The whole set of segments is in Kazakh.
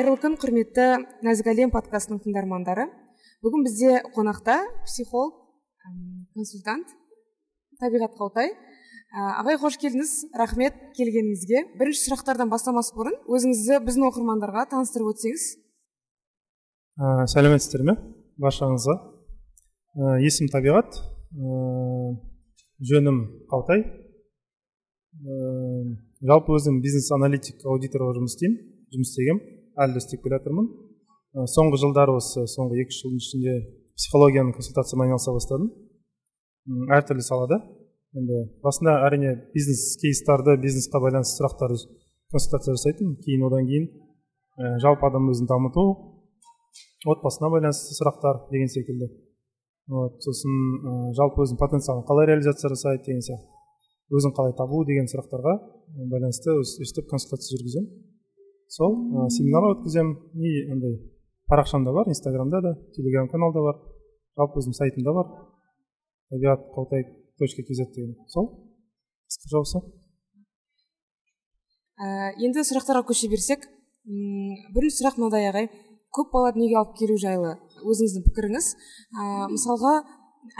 қайырлы күн құрметті нәзік әлем подкастының тыңдармандары. Бүгін бізде қонақта психолог консультант табиғат қаутай. Ағай қош келдіңіз. Рахмет келгеніңізге. Бірінші сұрақтардан бастамас бұрын өзіңізді біздің оқырмандарға таныстырып өтсеңіз. Ә, сәлеметсіздер ме? Баршаңызға. Ә, есім табиғат. Ә, жөнім қаутай. Ә, жалпы өзім бизнес аналитик аудитор болып жұмыс істеймін жұмыс істегенмін. Әлі істеп келе жатырмын. Соңғы жылдары осы соңғы екі үш жылдың ішінде психологияның консультациямен айналыса бастадым. Әртүрлі салада. Енді басында әрине бизнес кейстарды бизнесқа байланысты сұрақтарды консультация жасайтынмын кейін одан кейін ә, жалпы адам өзін дамыту отбасына байланысты сұрақтар деген секілді. Вот сосын ә, жалпы өзінің потенциалын қалай реализация жасайды деген сияқты өзін қалай табу деген сұрақтарға байланысты өстіп консультация жүргіземін. Сол ә, семинар өткіземін. И андай парақшам да бар инстаграмда да телеграм каналда бар жалпы өзімнің сайтымда бар. Табиғат қаутай точка kz деген. Сол қысқаша осы ә, енді сұрақтарға көше берсек бірінші сұрақ мынадай ағай. Көп бала дүниеге алып келу жайлы. Өзіңіздің пікіріңіз. Ә, мысалға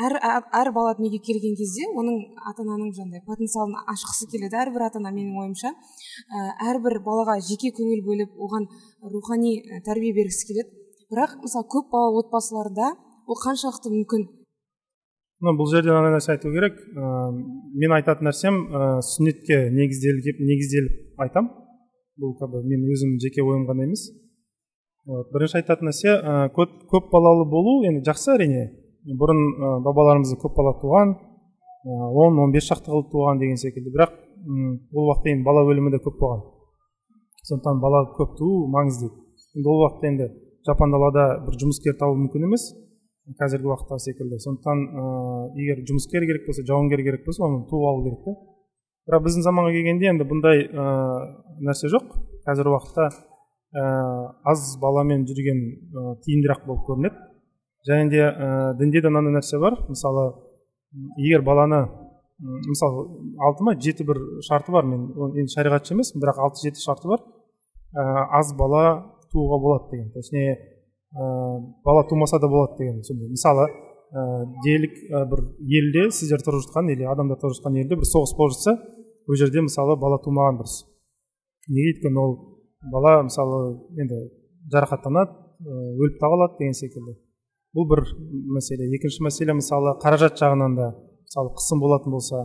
әр, әр бала дүниеге келген кезде оның ата ананың жаңағыдай потенциалын ашқысы келеді. Әрбір ата ана менің ойымша ә, әрбір балаға жеке көңіл бөліп оған рухани тәрбие бергісі келеді. Бірақ мысалы көп балалы отбасыларда ол қаншалықты мүмкін? Ну бұл жерде мынандай нәрсе айту керек. Ә, мен айтатын нәрсем ә, сүннетке негізделіп негізделіп айтам. Бұл как бы мен өзім жеке ойым ғана емес. Вот бірінші айтатын нәрсе ә, көп, көп балалы болу енді жақсы әрине. Бұрын ә, бабаларымыз көп бала туған он он бес шақты қылып туған деген секілді. Бірақ ол уақытта енді бала өлімі де көп болған. Сондықтан бала көп туу маңызды. Енді ол уақытта енді жапан далада бір жұмыскер табу мүмкін емес қазіргі уақытта секілді. Сондықтан ә, егер жұмыскер керек болса жауынгер керек болса оны туып алу керек та бірақ біздің заманға келгенде енді бұндай ә, нәрсе жоқ. Қазіргі уақытта ә, аз баламен жүрген ә, тиімдірек болып көрінеді. Және де ә, дінде де мынандай нәрсе бар. Мысалы егер баланы мысалы алты ма жеті бір шарты бар. Мен енді шариғатшы емеспін бірақ алты жеті шарты бар. Ә, аз бала тууға болады деген. Точнее ә, бала тумаса да болады деген сондай. Мысалы ә, делік ә, бір елде сіздер тұрып жатқан или адамдар тұрып жатқан елде бір соғыс болып жатса ол жерде мысалы бала тумаған дұрыс. Неге? Өйткені ол бала мысалы енді жарақаттанады өліп та қалады деген секілді. Бұл бір мәселе. Екінші мәселе мысалы қаражат жағынан да мысалы қысым болатын болса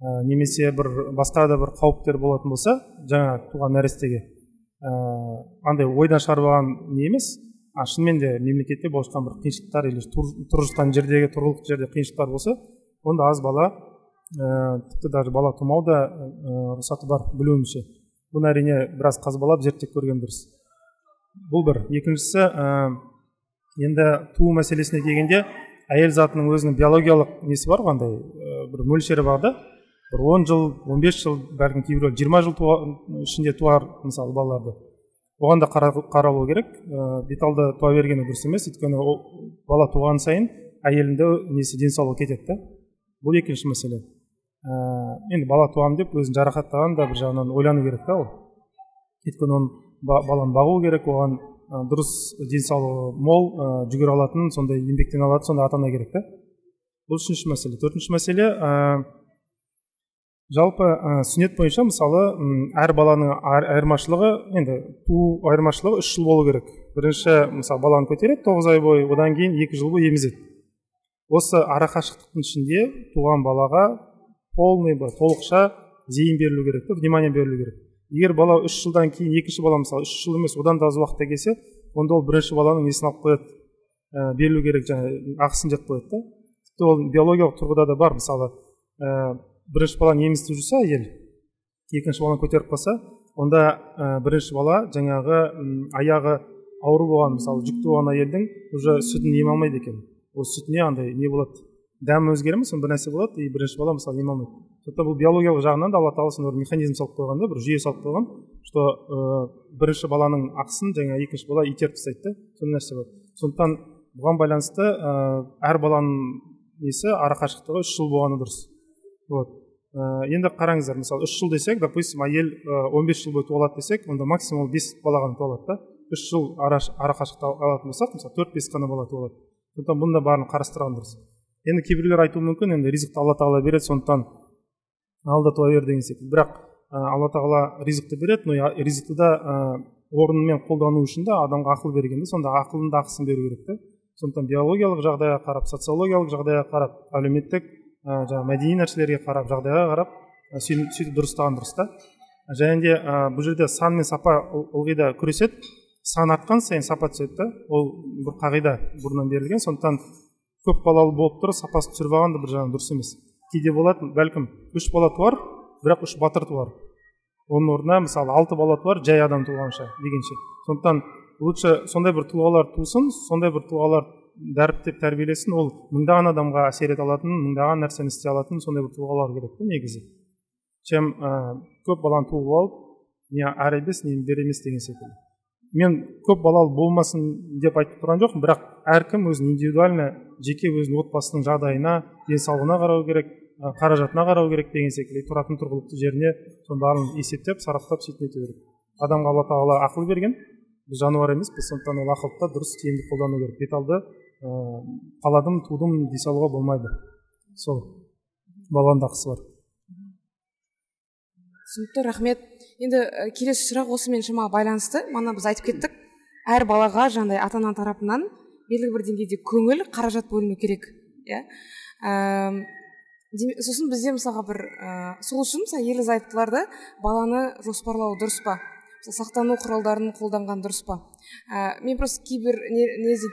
ә, немесе бір басқа да бір қауіптер болатын болса жаңа туған нәрестеге ә, андай ойдан шығарып алған не емес. А шынымен де мемлекетте болып жатқан бір қиыншылықтар или тұрып жатқан жердегі тұрғылықты жерде қиыншылықтар болса онда аз бала ә, тіпті даже бала тумау да ә, рұқсаты бар білуімше бұны әрине біраз қазбалап зерттеп көрген дұрыс. Бұл бір. Екіншісі енді туу мәселесіне келгенде әйел затының өзінің биологиялық несі бар ғой андай бір мөлшері бар да? Бір он жыл он бес жыл бәлкім кейбіреулер жиырма жыл туа, ішінде туар мысалы балаларды. Оған да қаралу керек. Ә, беталды туа бергені дұрыс емес. Өйткені ол бала туған сайын әйелінде несі денсаулығы кетеді да? Бұл екінші мәселе. Ә, енді бала туамын деп өзін жарақаттаған да бір жағынан ойлану керек та ол. Өйткені оны баланы бағу керек оған дұрыс денсаулығы мол ә, жүгіре алатын сондай еңбектене алатын сондай ата ана керек та бұл үшінші мәселе. Төртінші мәселе ә, жалпы ә, сүннет бойынша мысалы әр баланың айырмашылығы енді туу айырмашылығы үш жыл болу керек. Бірінші мысалы баланы көтереді тоғыз ай бойы одан кейін екі жыл бойы емізеді. Осы арақашықтықтың ішінде туған балаға полный толықша зейін берілу керек та внимание берілу керек. Егер бала үш жылдан кейін екінші бала мысалы үш жыл емес одан да аз уақытта келсе онда ол бірінші баланың несін алып қояды? Ә, берілу керек жаңағы ақысын жеп қояды да. Тіпті ол биологиялық тұрғыда да бар. Мысалы ә, бірінші баланы емізтіп жүрсе әйел екінші баланы көтеріп қалса онда ә, бірінші бала жаңағы аяғы ауру болған мысалы жүкті болған әйелдің уже сүтін ем алмайды екен. Ол сүтіне андай не болады? Дәмі өзгере ма бір нәрсе болады. И бірінші бала мысалы ем алмайды сондықтан бұл биологиялық жағынан да алла тағала сондай бір механизм салып қойған да бір жүйе салып қойған что ә, бірінші баланың ақысын жаңа екінші бала итеріп тастайды да. Сондай нәрсе бар. Сондықтан бұған байланысты ә, әр баланың несі арақашықтығы үш жыл болғаны дұрыс. Вот. Ә, енді қараңыздар мысалы үш жыл десек допустим әйел он бес жыл бойы туалады десек онда максимум бес бала ғана туалады да. Үш жыл ара, ара алатын болсақ мысалы төрт бес қана бала туылады сондықтан бұның да барын қарастырған дұрыс. Енді кейбіреулер айтуы мүмкін енді ризықты алла тағала береді сондықтан алда туа бер деген секілді. Бірақ ә, алла тағала ризықты береді но ризықты да ә, орнымен қолдану үшін де адамға ақыл берген сонда ақылдың да ақысын беру керек те. Сондықтан биологиялық жағдайға қарап социологиялық жағдайға қарап әлеуметтік ә, жаңағы мәдени нәрселерге қарап жағдайға қарап сөйтіп дұрыстаған дұрыс та. Және де ә, бұл жерде сан мен сапа ылғи да күреседі. Сан артқан сайын сапа түседі да ол бір қағида бұрыннан берілген. Сондықтан көп балалы болып тұрып сапасын түсіріп алған да бір жағынан дұрыс емес. Кейде болады бәлкім үш бала туар бірақ үш батыр туар. Оның орнына мысалы алты бала туар жай адам туғанша дегенше. Сондықтан лучше сондай бір тұлғалар тусын сондай бір тұлғалар дәріптеп тәрбиелесін ол мыңдаған адамға әсер ете алатын мыңдаған нәрсені істей алатын сондай бір тұлғалар керек та негізі. Чем ә, көп баланы туып алып не әрі емес не бері емес деген секілді. Мен көп балалы болмасын деп айтып тұрған жоқпын. Бірақ әркім өзінің индивидуально жеке өзінің отбасының жағдайына денсаулығына қарау керек қаражатына қарау керек деген секілді тұратын тұрғылықты жеріне соның барлығын есептеп сараптап сөйтіп нету керек. Адамға алла тағала ақыл берген. Біз жануар емеспіз сондықтан ол ақылды дұрыс тиімді қолдану керек. Бет алды ыыы қаладым тудым дей салуға болмайды. Сол. Баланың да ақысы бар. Түсінікті рахмет. Енді келесі сұрақ осымен шамалы байланысты. Мана біз айтып кеттік әр балаға жаңағыдай ата ана тарапынан белгілі бір деңгейде көңіл қаражат бөліну керек иә? Сосын бізде мысалға бір ә, сол үшін мысалы ерлі зайыптыларды баланы жоспарлау дұрыс па? Сақтану құралдарын қолданған дұрыс па? Ә, мен просто кейбір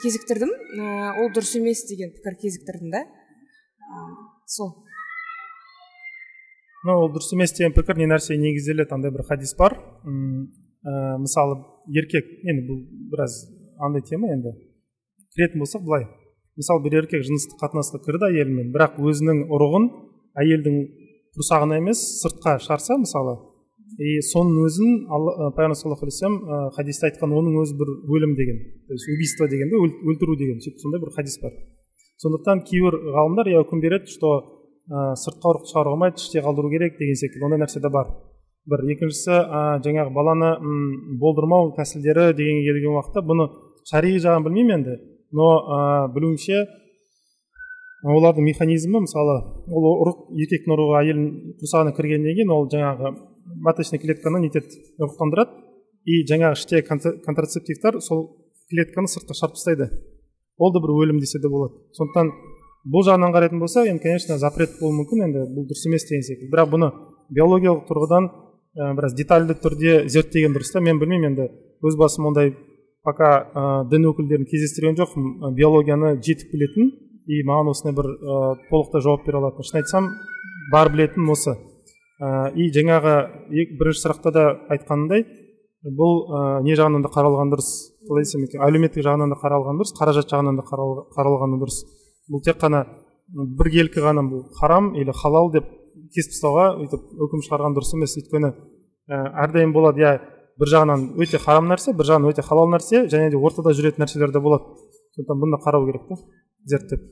кезіктірдім ә, ол дұрыс емес деген пікір кезіктірдім да. Сол. Но ол дұрыс емес деген пікір не нәрсеге негізделеді андай бір хадис бар. Ә, мысалы еркек енді бұл біраз андай тема енді. Кіретін болсақ былай. Мысалы бір еркек жыныстық қатынасқа кірді әйелімен бірақ өзінің ұрығын әйелдің құрсағына емес сыртқа шығарса мысалы и соның өзін пайғамбар саллаллаху алейхи вассалам хадисте айтқан оның өзі бір өлім деген то есть убийство деген де өлтіру деген сөйтіп сондай бір хадис бар. Сондықтан кейбір ғалымдар иә үкім береді что ә, сыртқа ұрық шығаруға болмайды іште қалдыру керек деген секілді. Ондай нәрсе де бар. Бір. Екіншісі ә, жаңағы баланы м, болдырмау тәсілдері дегенге келген уақытта бұны шариғи жағын білмеймін енді. Но ә, білуімше олардың механизмі мысалы ол ұрық еркектің ұрығы әйелдің құрсағына кіргеннен кейін ол жаңағы маточный клетканы нетеді ұрықтандырады и жаңағы іште контрацептивтар сол клетканы сыртқа шығарып тастайды ол да бір өлім десе де болады. Сондықтан бұл жағынан қарайтын болсақ енді конечно запрет болуы мүмкін енді бұл дұрыс емес деген секілді. Бірақ бұны биологиялық тұрғыдан ә, біраз детальды түрде зерттеген дұрыс та мен білмеймін. Енді өз басым ондай пока ә, дін өкілдерін кездестірген жоқпын. Биологияны жетік білетін и маған осындай бір ә, толықтай жауап бере алатын шын айтсам бар білетінім осы. Ә, и жаңағы бірінші сұрақта да айтқанымдай бұл ә, не жағынан да қаралған дұрыс қалай десем екен әлеуметтік жағынан да қаралған дұрыс қаражат жағынан да қаралғаны дұрыс. Бұл тек қана бір келкі ғана бұл харам или халал деп кесіп тастауға өйтіп үкім шығарған дұрыс емес. Өйткені ә, әрдайым болады иә бір жағынан өте харам нәрсе бір жағынан өте халал нәрсе және де ортада жүретін нәрселер де болады. Сондықтан бұны қарау керек та зерттеп.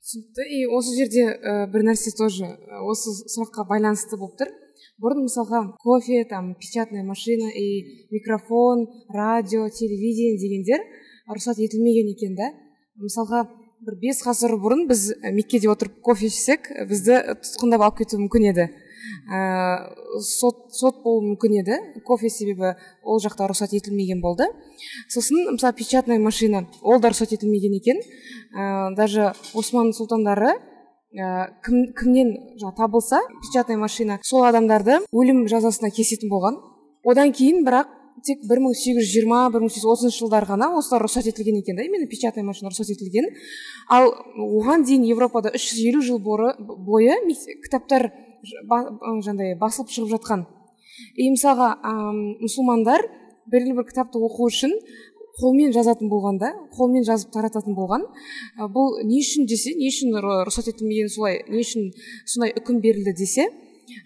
Түсінікті. И осы жерде ә, бір нәрсе тоже осы сұраққа байланысты болып тұр. Бұрын мысалға кофе там печатная машина и микрофон радио телевидение дегендер рұқсат етілмеген екен да. Мысалға бір бес ғасыр бұрын біз меккеде отырып кофе ішсек бізді тұтқындап алып кетуі мүмкін еді. Ә, сот сот болуы мүмкін еді. Кофе себебі ол жақта рұқсат етілмеген болды. Сосын мысалы печатная машина ол да рұқсат етілмеген екен. Ә, даже осман сұлтандары ә, кім, кімнен жаңа табылса печатная машина сол адамдарды өлім жазасына кесетін болған. Одан кейін бірақ тек бір мың сегіз жүз жиырма бір мың сегіз жүз отызыншы жылдары ғана осылар рұқсат етілген екен да именно печатный машина рұқсат етілген. Ал оған дейін европада үш жүз елу жыл бойы кітаптар жаңағыдай басылып шығып жатқан. И мысалға мұсылмандар белгілі бір кітапты оқу үшін қолмен жазатын болған да қолмен жазып тарататын болған. Бұл не үшін десе не үшін рұқсат етілмеген солай не үшін сондай үкім берілді десе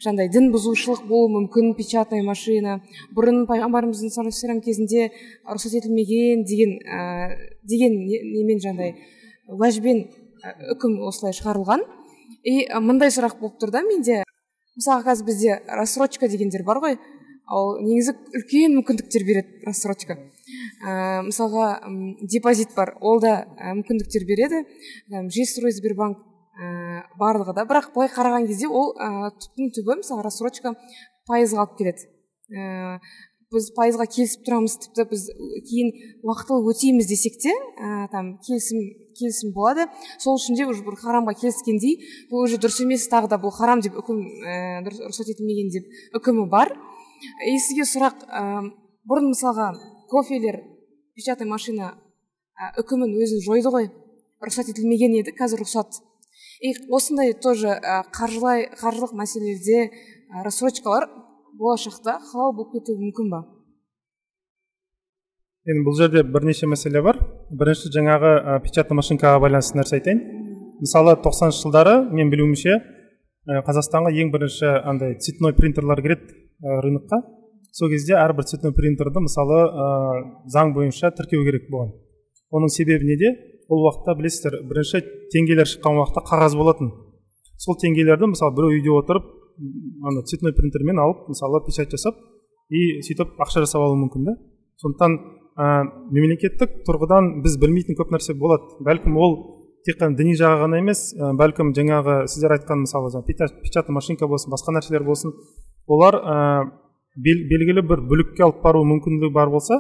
жаңағыдай дін бұзушылық болуы мүмкін печатная машина. Бұрын пайғамбарымыздың саллаллаху кезінде рұқсат етілмеген деген ә, деген немен жаңағыдай уәжбен үкім осылай шығарылған. И мындай сұрақ болып тұр да менде. Мысалға қазір бізде рассрочка дегендер бар ғой. Ол негізі үлкен мүмкіндіктер береді рассрочка. Ә, мысалға депозит бар. Ол да мүмкіндіктер береді. Жилстрой сбербанк ә, барлығы да. Бірақ былай қараған кезде ол ә, түптің түбі мысалы рассрочка пайызға алып келеді. Ә, біз пайызға келісіп тұрамыз тіпті біз кейін уақытылы өтейміз десек те ә, там келісім келісім болады. Сол үшін де уже бір харамға келіскендей бұл уже дұрыс емес тағы да бұл харам деп үкім ә, рұқсат етілмеген деп үкімі бар. И сізге сұрақ ә, бұрын мысалға кофелер печатный машина үкімін өзін жойды ғой. Рұқсат етілмеген еді қазір рұқсат и осындай тоже қаржылай қаржылық мәселелерде рассрочкалар болашақта халал болып кетуі мүмкін ба? Енді бұл жерде бірнеше мәселе бар. Бірінші жаңағы ә, печатный машинкаға байланысты нәрсе айтайын. Мысалы тоқсаныншы жылдары мен білуімше қазақстанға ең бірінші андай цветной принтерлар кіреді ә, рынокқа. Сол кезде әрбір цветной принтерді мысалы заң бойынша тіркеу керек болған. Оның себебі неде? Ол уақытта білесіздер бірінші теңгелер шыққан уақытта қағаз болатын. Сол теңгелерді мысалы біреу үйде отырып ана цветной принтермен алып мысалы печать жасап и сөйтіп ақша жасап алуы мүмкін да. Сондықтан ә, мемлекеттік тұрғыдан біз білмейтін көп нәрсе болады. Бәлкім ол тек қана діни жағы ғана емес ә, бәлкім жаңағы сіздер айтқан мысалы печатный машинка болсын басқа нәрселер болсын олар ә, белгілі бір бүлікке алып бару мүмкіндігі бар болса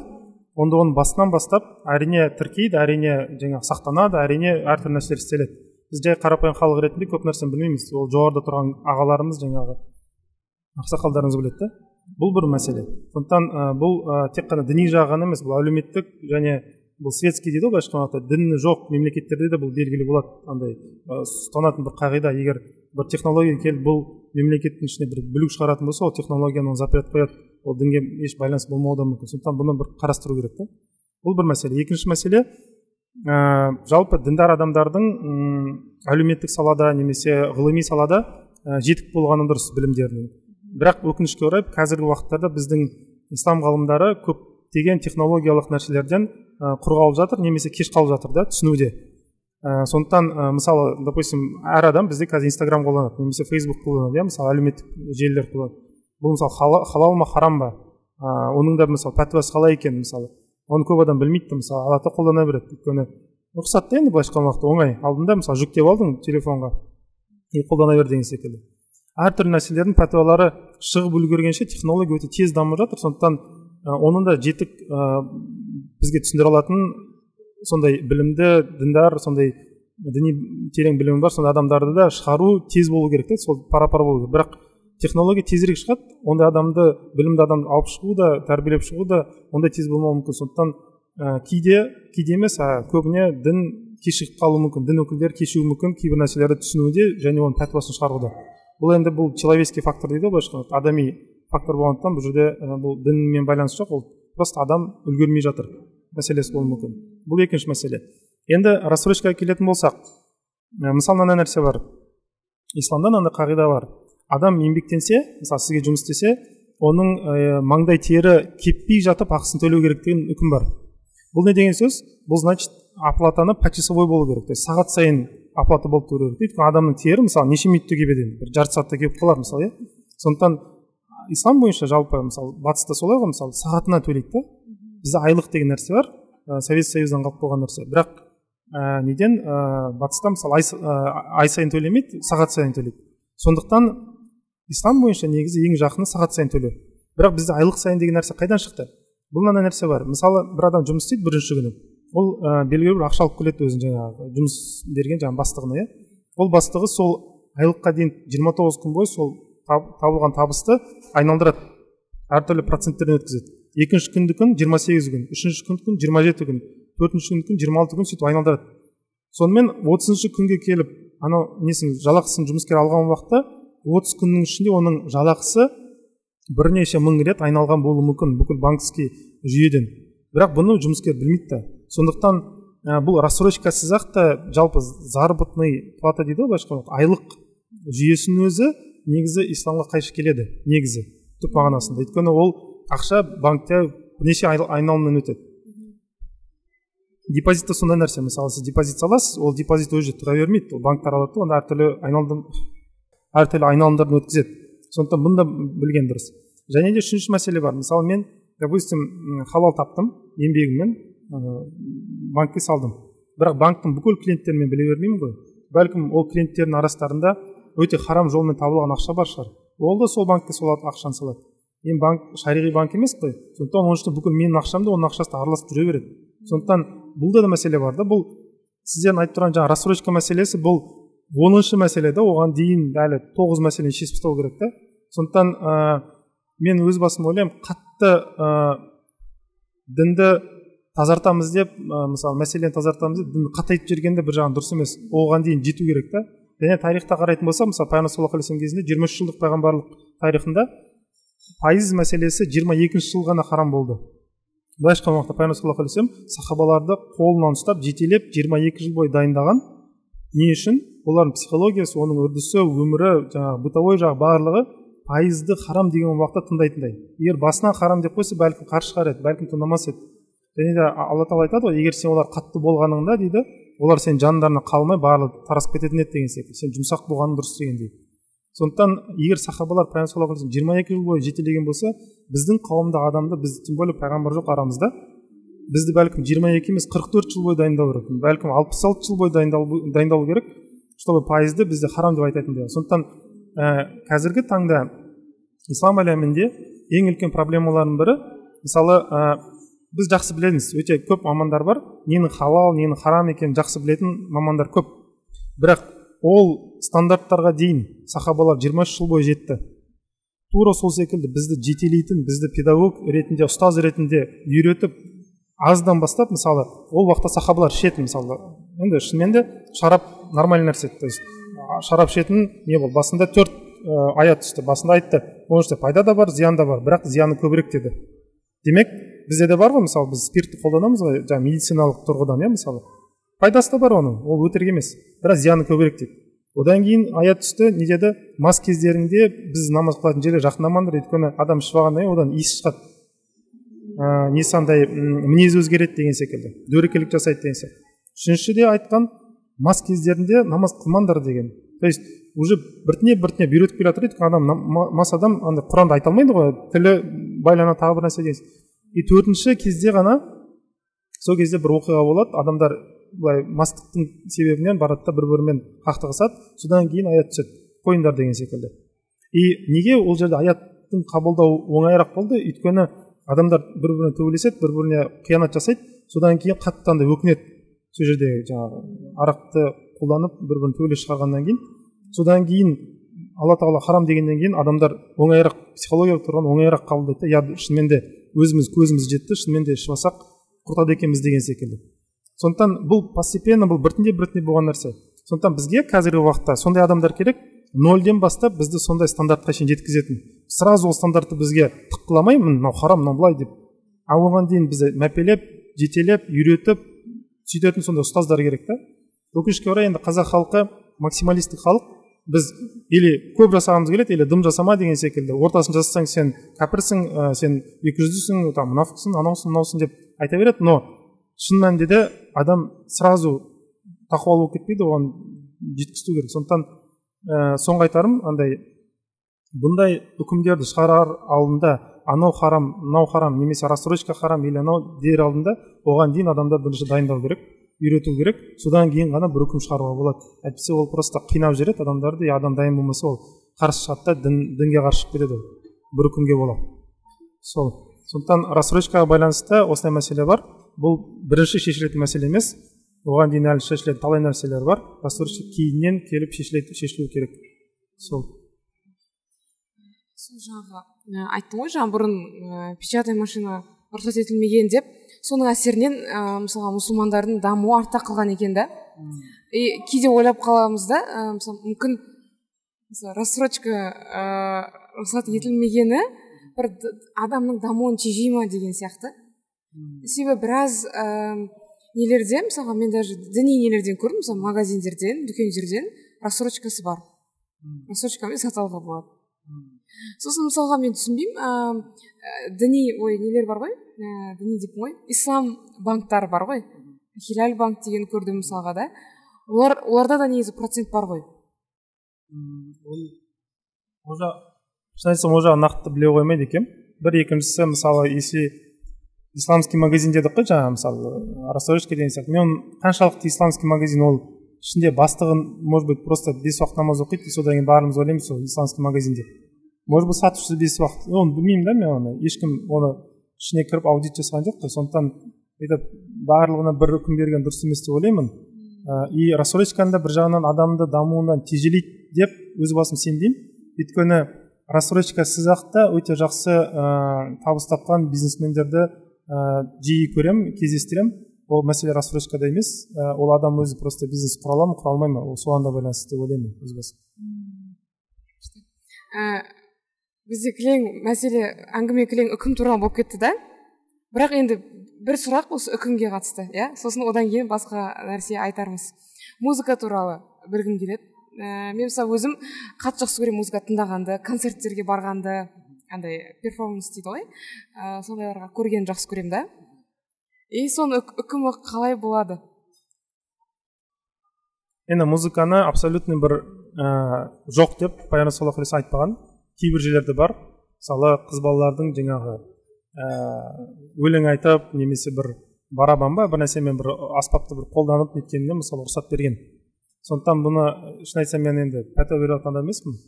онда оны басынан бастап әрине тіркейді әрине жаңағы сақтанады әрине әртүрлі нәрселер істеледі. Біз жай қарапайым халық ретінде көп нәрсені білмейміз. Ол жоғарыда тұрған ағаларымыз жаңағы ақсақалдарымыз біледі да. Бұл бір мәселе. Сондықтан бұл тек қана діни жағы ғана емес бұл әлеуметтік және бұл светский дейді ғой былайша айтқанда діні жоқ мемлекеттерде де бұл белгілі болады. Андай ұстанатын бір қағида егер бір технология келіп бұл мемлекеттің ішіне бір бүлік шығаратын болса ол технологияны запрет қояды. Ол дінге еш байланыс болмауы да мүмкін. Сондықтан бұны бір қарастыру керек та. Бұл бір мәселе. Екінші мәселе ә, жалпы діндар адамдардың әлеуметтік салада немесе ғылыми салада ә, жетік болғаны дұрыс білімдерінің. Бірақ өкінішке орай қазіргі уақыттарда біздің ислам ғалымдары көптеген технологиялық нәрселерден құр қалып жатыр немесе кеш қалып жатыр да түсінуде. Ә, сондықтан ә, мысалы допустим әр адам бізде қазір инстаграм қолданады немесе фейсбук қолданады иә мысалы әлеуметтік желілер қолданады. Бұл мысалы халал ма харам ба? Ә, оның да мысалы пәтуасы қалай екен мысалы? Оны көп адам білмейді мысалы алады да қолдана береді өйткені рұқсат та енді былайша айтқан уақытта оңай. Алдында мысалы жүктеп алдың телефонға и қолдана бер деген секілді. Әртүрлі нәрселердің пәтуалары шығып үлгергенше технология өте тез дамып жатыр. Сондықтан ә, оны да жетік бізге түсіндіре алатын сондай білімді діндар сондай діни терең білімі бар сондай адамдарды да шығару тез болу керек та сол пара пар болу керек бірақ технология тезірек шығады ондай адамды білімді адамды алып шығу да тәрбиелеп шығу да ондай тез болмауы мүмкін сондықтан ә, кейде кейде емес көбіне дін кешігіп қалуы мүмкін дін өкілдері кешігуі мүмкін кейбір нәрселерді түсінуде және оның пәтуасын шығаруда бұл енді бұл человеческий фактор дейді ғой былайша адами фактор болғандықтан бұл жерде бұл дінмен байланысы жоқ ол просто адам үлгермей жатыр мәселесі болуы мүмкін. Бұл екінші мәселе. Енді рассрочкаға келетін болсақ ә, мысалы мынандай нәрсе бар. Исламда мынандай қағида бар. Адам еңбектенсе мысалы сізге жұмыс істесе оның ә, маңдай тері кеппей жатып ақысын төлеу керек деген үкім бар. Бұл не деген сөз? Бұл значит оплатаны почасовой болу керек. То есть сағат сайын оплата болып тұру керек. Өйткені адамның тері мысалы неше минутта кебеді енді бір жарты сағатта кеп қалар мысалы иә? Сондықтан ислам бойынша жалпы мысалы батыста солай ғой мысалы сағатына төлейді да. Бізде айлық деген нәрсе бар ә, совет союздан қалып қойған нәрсе. Бірақ ә, неден ә, батыста мысалы ай, ә, ай сайын төлемейді сағат сайын төлейді. Сондықтан ислам бойынша негізі ең жақыны сағат сайын төлеу. Бірақ бізде айлық сайын деген нәрсе қайдан шықты? Бұл мынандай нәрсе бар. Мысалы бір адам жұмыс істейді бірінші күні. Ол ә, белгілі бір ақша алып келеді өзінің жаңағы жұмыс берген жаңағы бастығына иә. Ол бастығы сол айлыққа дейін 29 күн бойы сол табылған табысты айналдырады. Әртүрлі проценттерден өткізеді. Екінші күнді күн 28 күн үшінші күн күн 27 күн төртінші күн күн 26 күн сөйтіп айналдырады. Сонымен отызыншы күнге келіп анау несін жалақысын жұмыскер алған уақытта отыз күннің ішінде оның жалақысы бірнеше мың рет айналған болуы мүмкін бүкіл банковский жүйеден. Бірақ бұны жұмыскер білмейді да сондықтан ә, бұл рассрочкасыз ақ та жалпы заработный плата дейді ғой былайша айлық жүйесінің өзі негізі исламға қайшы келеді негізі түп мағынасында. Өйткені ол ақша банкте бірнеше айналымнан өтеді. Депозит та сондай нәрсе мысалы сіз депозит саласыз ол депозит өзі тұра бермейді ол банктар алады да оны әртүрлі айналым әртүрлі айналымдардан өткізеді. Сондықтан бұны да білген дұрыс. Және де үшінші мәселе бар. Мысалы мен допустим халал таптым еңбегіммен банкке салдым. Бірақ банктың бүкіл клиенттерін мен біле бермеймін ғой. Бәлкім ол клиенттердің арасында өте харам жолмен табылған ақша бар шығар. Ол да сол банкке сол ақшаны салады. Енді банк шариғи банк емес қой. Сондықтан оның ішінде бүкіл менің ақшам да оның ақшасы да араласып жүре береді. Сондықтан бұлда да мәселе бар да. Бұл сіздердің айтып тұрған жаңағы рассрочка мәселесі бұл оныншы мәселе да. Оған дейін әлі тоғыз мәселені шешіп тастау керек та. Сондықтан ә, мен өз басым ойлаймын қатты ә, дінді тазартамыз деп ә, мысалы мәселені тазартамыз деп дінді қатайтып жіберген де бір жағынан дұрыс емес. Оған дейін жету керек та. Және тарихта қарайтын болсақ мысалы пайғамбар саллаллаху алейhi кезінде жиырма үш жылдық пайғамбарлық тарихында пайыз мәселесі жиырма екінші жылы ғана харам болды. Былайша айтқан уақытта пайғамбар саллаллаху сахабаларды қолынан ұстап жетелеп жиырма екі жыл бойы дайындаған. Не үшін? Олардың психологиясы оның үрдісі өмірі жаңағы бытовой жағы барлығы пайызды харам деген уақытта тыңдайтындай. Егер басынан харам деп қойса бәлкім қарсы шығар еді бәлкім тыңдамас еді. Және де алла тағала айтады ғой егер сен олар қатты болғаныңда дейді олар сенің жандарына қалмай барлығы тарасып кететін еді деген секілді сен жұмсақ болғаның дұрыс дегендей сондықтан егер сахабалар пайғамбар жиырма екі жыл бойы жетелеген болса біздің қауымдағы адамды біз тем более пайғамбар жоқ арамызда бізді бәлкім жиырма екі емес қырық төрт жыл бойы дайындау керек. Бәлкім алпыс алты жыл бойы дайындалу керек чтобы пайызды бізде харам деп айтатындай сондықтан ә, қазіргі таңда ислам әлемінде ең үлкен проблемалардың бірі мысалы ә, біз жақсы білеміз өте көп мамандар бар. Ненің халал ненің харам екенін жақсы білетін мамандар көп. Бірақ ол стандарттарға дейін сахабалар 23 жыл бойы жетті. Тура сол секілді бізді жетелейтін бізді педагог ретінде ұстаз ретінде үйретіп аздан бастап мысалы ол уақытта сахабалар ішетін мысалы енді шынымен де шарап нормальный нәрсе то есть шарап ішетін не болды? Басында төрт ә, аят түсті басында айтты. Оның пайда да бар зиян да бар бірақ зияны көбірек деді. Демек бізде де бар ғой мысалы біз спиртті қолданамыз ғой жаңағы медициналық тұрғыдан иә мысалы. Пайдасы да бар оның ол өтірік емес. Бірақ зияны көбірек дейді. Одан кейін аят түсті не деді? Мас кездеріңде біз намаз қылатын жерге жақындамаңдар өйткені адам ішіп алғаннан кейін одан иіс шығады. Ә, несі андай мінезі өзгереді деген секілді дөрекілік жасайды деген сияқты үшіншіде айтқан мас кездерінде намаз қылмаңдар деген. То есть уже біртіндеп біртіндеп үйретіп келе жатыр өйткені адам мас адам андай құранды айта алмайды ғой тілі байланады тағы бір нәрсе деген. И төртінші кезде ғана сол кезде бір оқиға болады. Адамдар былай мастықтың себебінен барады да бір бірімен қақтығысады. Содан кейін аят түседі. Қойыңдар деген секілді. И неге ол жерде аяттың қабылдау оңайырақ болды? Өйткені адамдар бір біріне төбелеседі бір біріне қиянат жасайды. Содан кейін қатты андай өкінеді. Сол жерде жаңағы арақты қолданып бір бірін төбелес шығарғаннан кейін. Содан кейін алла тағала харам дегеннен кейін адамдар оңайырақ психологиялық тұрғыдан оңайырақ қабылдайды да иә шынымен де өзіміз көзіміз жетті шынымен де ішіп алсақ құртады екенбіз деген секілді. Сондықтан бұл постепенно бұл біртіндеп біртіндеп болған нәрсе. Сондықтан бізге қазіргі уақытта сондай адамдар керек. Нөлден бастап бізді сондай стандартқа шейін жеткізетін. Сразу ол стандартты бізге тыққыламай мынау харам мынау былай деп. Ал оған дейін бізді мәпелеп жетелеп үйретіп сөйтетін сондай ұстаздар керек та. Өкінішке орай енді қазақ халқы максималистік халық біз или көп жасағымыз келеді или дым жасама деген секілді. Ортасын жасасаң сен кәпірсің ә, сен екі жүздісің там мұнафықсың анаусың мынаусың деп айта береді. Но шын мәнінде де адам сразу тақуалы болып кетпейді оған жеткізу керек. Сондықтан ә, соңғы айтарым андай бұндай үкімдерді шығарар алдында анау харам мынау харам немесе рассрочка харам или анау дер алдында оған дейін адамдар бірінші дайындау керек. Үйрету керек. Содан кейін ғана бір үкім шығаруға болады. Әйтпесе ол просто қинап жібереді адамдарды адам дайын болмаса ол қарсы шығады да дін, дінге қарсы шығып кетеді ол. Бір үкімге бола сол. Сондықтан рассрочкаға байланысты осындай мәселе бар. Бұл бірінші шешілетін мәселе емес. Оған дейін әлі шешілетін талай нәрселер бар. Рассрочка кейіннен келіп шешілуі керек. Сол. Сол жаңағы айттың ғой жаңа бұрын ә, печатный машина рұқсат етілмеген деп. Соның әсерінен ә, мысалға мұсылмандардың дамуы артта қалған екен да. И кейде ойлап қаламыз да ә, мысалы мүмкін мысалы рассрочка ә, рұқсат етілмегені бір адамның дамуын тежей ма деген сияқты. Себебі біраз ә, нелерде мысалға мен даже діни нелерден көрдім мысалы магазиндерден дүкендерден рассрочкасы бар. Рассрочкамен сатып алуға болады. Сосын мысалға мен түсінбеймін ә, діни ой нелер бар ғой ә, діни деппін ғой ислам банктары бар ғой хилаль банк деген көрдім мысалға да? Олар оларда да негізі процент бар ғой ол шын айтсам ол жағын нақты біле қоймайды екенмін бір екіншісі мысалы если исламский магазин дедік қой жаңа мысалы рассрочка деген сияқты мен қаншалықты исламский магазин ол ішінде бастығы может быть просто бес уақыт намаз оқиды и содан кейін барлығымыз ойлаймыз сол исламский магазин деп. Может быть сатушы бес уақыт. Оны білмеймін да мен оны. Ешкім оны ішіне кіріп аудит жасаған жоқ қой сондықтан бүйтіп барлығына бір үкім берген дұрыс емес деп ойлаймын. И рассрочканы да бір жағынан адамды дамуынан тежелейді деп өз басым сенбеймін. Өйткені рассрочка сіз та өте жақсы ә, табыс тапқан бизнесмендерді ә, жиі көремін кездестіремін. Ол мәселе рассрочкада емес. Ә, ол адам өзі просто бизнес құра ала ма құра алмай ма? Ол соған да байланысты деп ойлаймын өз басым. Бізде кілең мәселе әңгіме кілең үкім туралы болып кетті да. Бірақ енді бір сұрақ осы үкімге қатысты иә? Сосын одан кейін басқа нәрсе айтармыз. Музыка туралы білгім келеді. Ә, мен мысалы өзім қатты жақсы көремін музыка тыңдағанды концерттерге барғанды андай перформанс дейді ғой. Ә, сондайларға көргенді жақсы көремін да. И соның үкімі қалай болады? Енді музыканы абсолютный бір ә, жоқ деп пайғамбар саллаллаху алейhi айтпаған. Кейбір жерлерде бар. Мысалы қыз балалардың жаңағы ә, өлең айтып немесе бір барабан ба бір нәрсемен бір аспапты бір қолданып неткеніне мысалы рұқсат берген. Сондықтан бұны шын айтсам мен енді пәтуа беріп жатқан емеспін.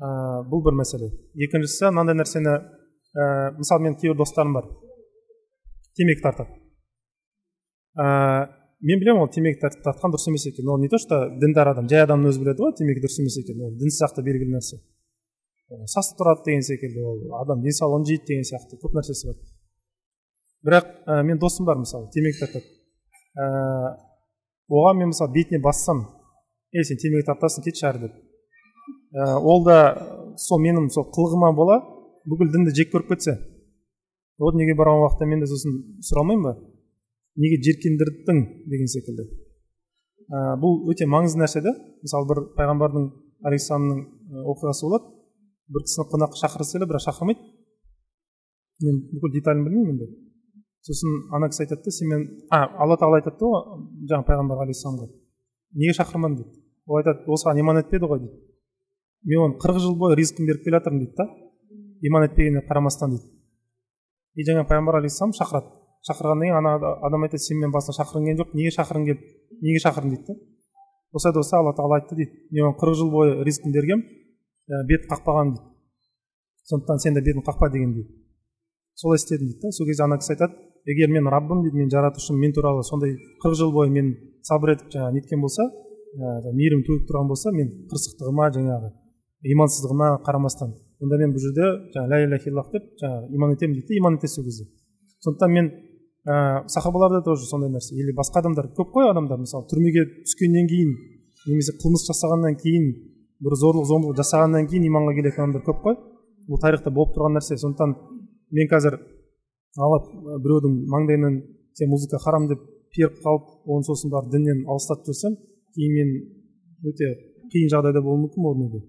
Ә, бұл бір мәселе. Екіншісі мынандай нәрсені ә, мысалы менің кейбір достарым бар. Темекі тартады. Ә, мен білемін ол темекі тартқан дұрыс емес екенін ол не то что діндар адам жай адамның өзі біледі ғой темекі дұрыс емес екенін ол дін сияқты белгілі нәрсе. Сасып тұрады деген секілді ол адам денсаулығын жейді деген сияқты көп нәрсесі бар бірақ ә, мен досым бар мысалы темекі тартады ә, оған мен мысалы бетіне бассам ей сен темекі тартасың кетші ары деп ә, ол да сол менің сол қылығыма бола бүкіл дінді жек көріп кетсе вот неге барған уақытта мен де сосын сұрамаймын ба? неге жеркендірдің деген секілді. Ә, бұл өте маңызды нәрсе да мысалы бір пайғамбардың алейхисаламның оқиғасы болады. Бір кісіні қонаққа шақырғысы келеді бірақ шақырмайды мен бүкіл деталін білмеймін енді сосын ана кісі айтады да сен мен а алла тағала айтады да жаңағы пайғамбар алейхисаламға неге шақырмадың дейді ол айтады осыған иман етпеді ғой дейді мен оны қырық жыл бойы ризқын беріп келе жатырмын дейді да иман етпегеніне қарамастан дейді и жаңа пайғамбар алейхисалам шақырады шақырғаннан кейін ана адам айтады сен мені басында шақырғың келген жоқ неге шақырғың келді неге шақырдың дейді да болса да болса алла тағала айтты дейді мен оған қырық жыл бойы ризқын бергенмін ә, бет қақпаған дейді. Сондықтан сен де бетін қақпа дегендей солай істедім дейді да. Сол кезде ана кісі айтады егер мен раббым дейді мен жаратушым мен туралы сондай қырық жыл бойы мен сабыр етіп жаңағы неткен болса ә, мейірім төгіп тұрған болса мен қырсықтығыма жаңағы имансыздығыма қарамастан онда мен бұл жерде жаңағы ля иляха иллах деп жаңағы иман етемін дейді иман етеді сол кезде. Сондықтан мен ә, сахабаларда тоже сондай нәрсе. Или басқа адамдар көп қой адамдар мысалы түрмеге түскеннен кейін немесе қылмыс жасағаннан кейін бір зорлық зомбылық жасағаннан кейін иманға келетін адамдар көп қой. Бұл тарихта болып тұрған нәрсе. Сондықтан мен қазір алып біреудің маңдайынан сен музыка харам деп періп қалып оны сосын барып діннен алыстатып жіберсем кейін мен өте қиын жағдайда болуым мүмкін ол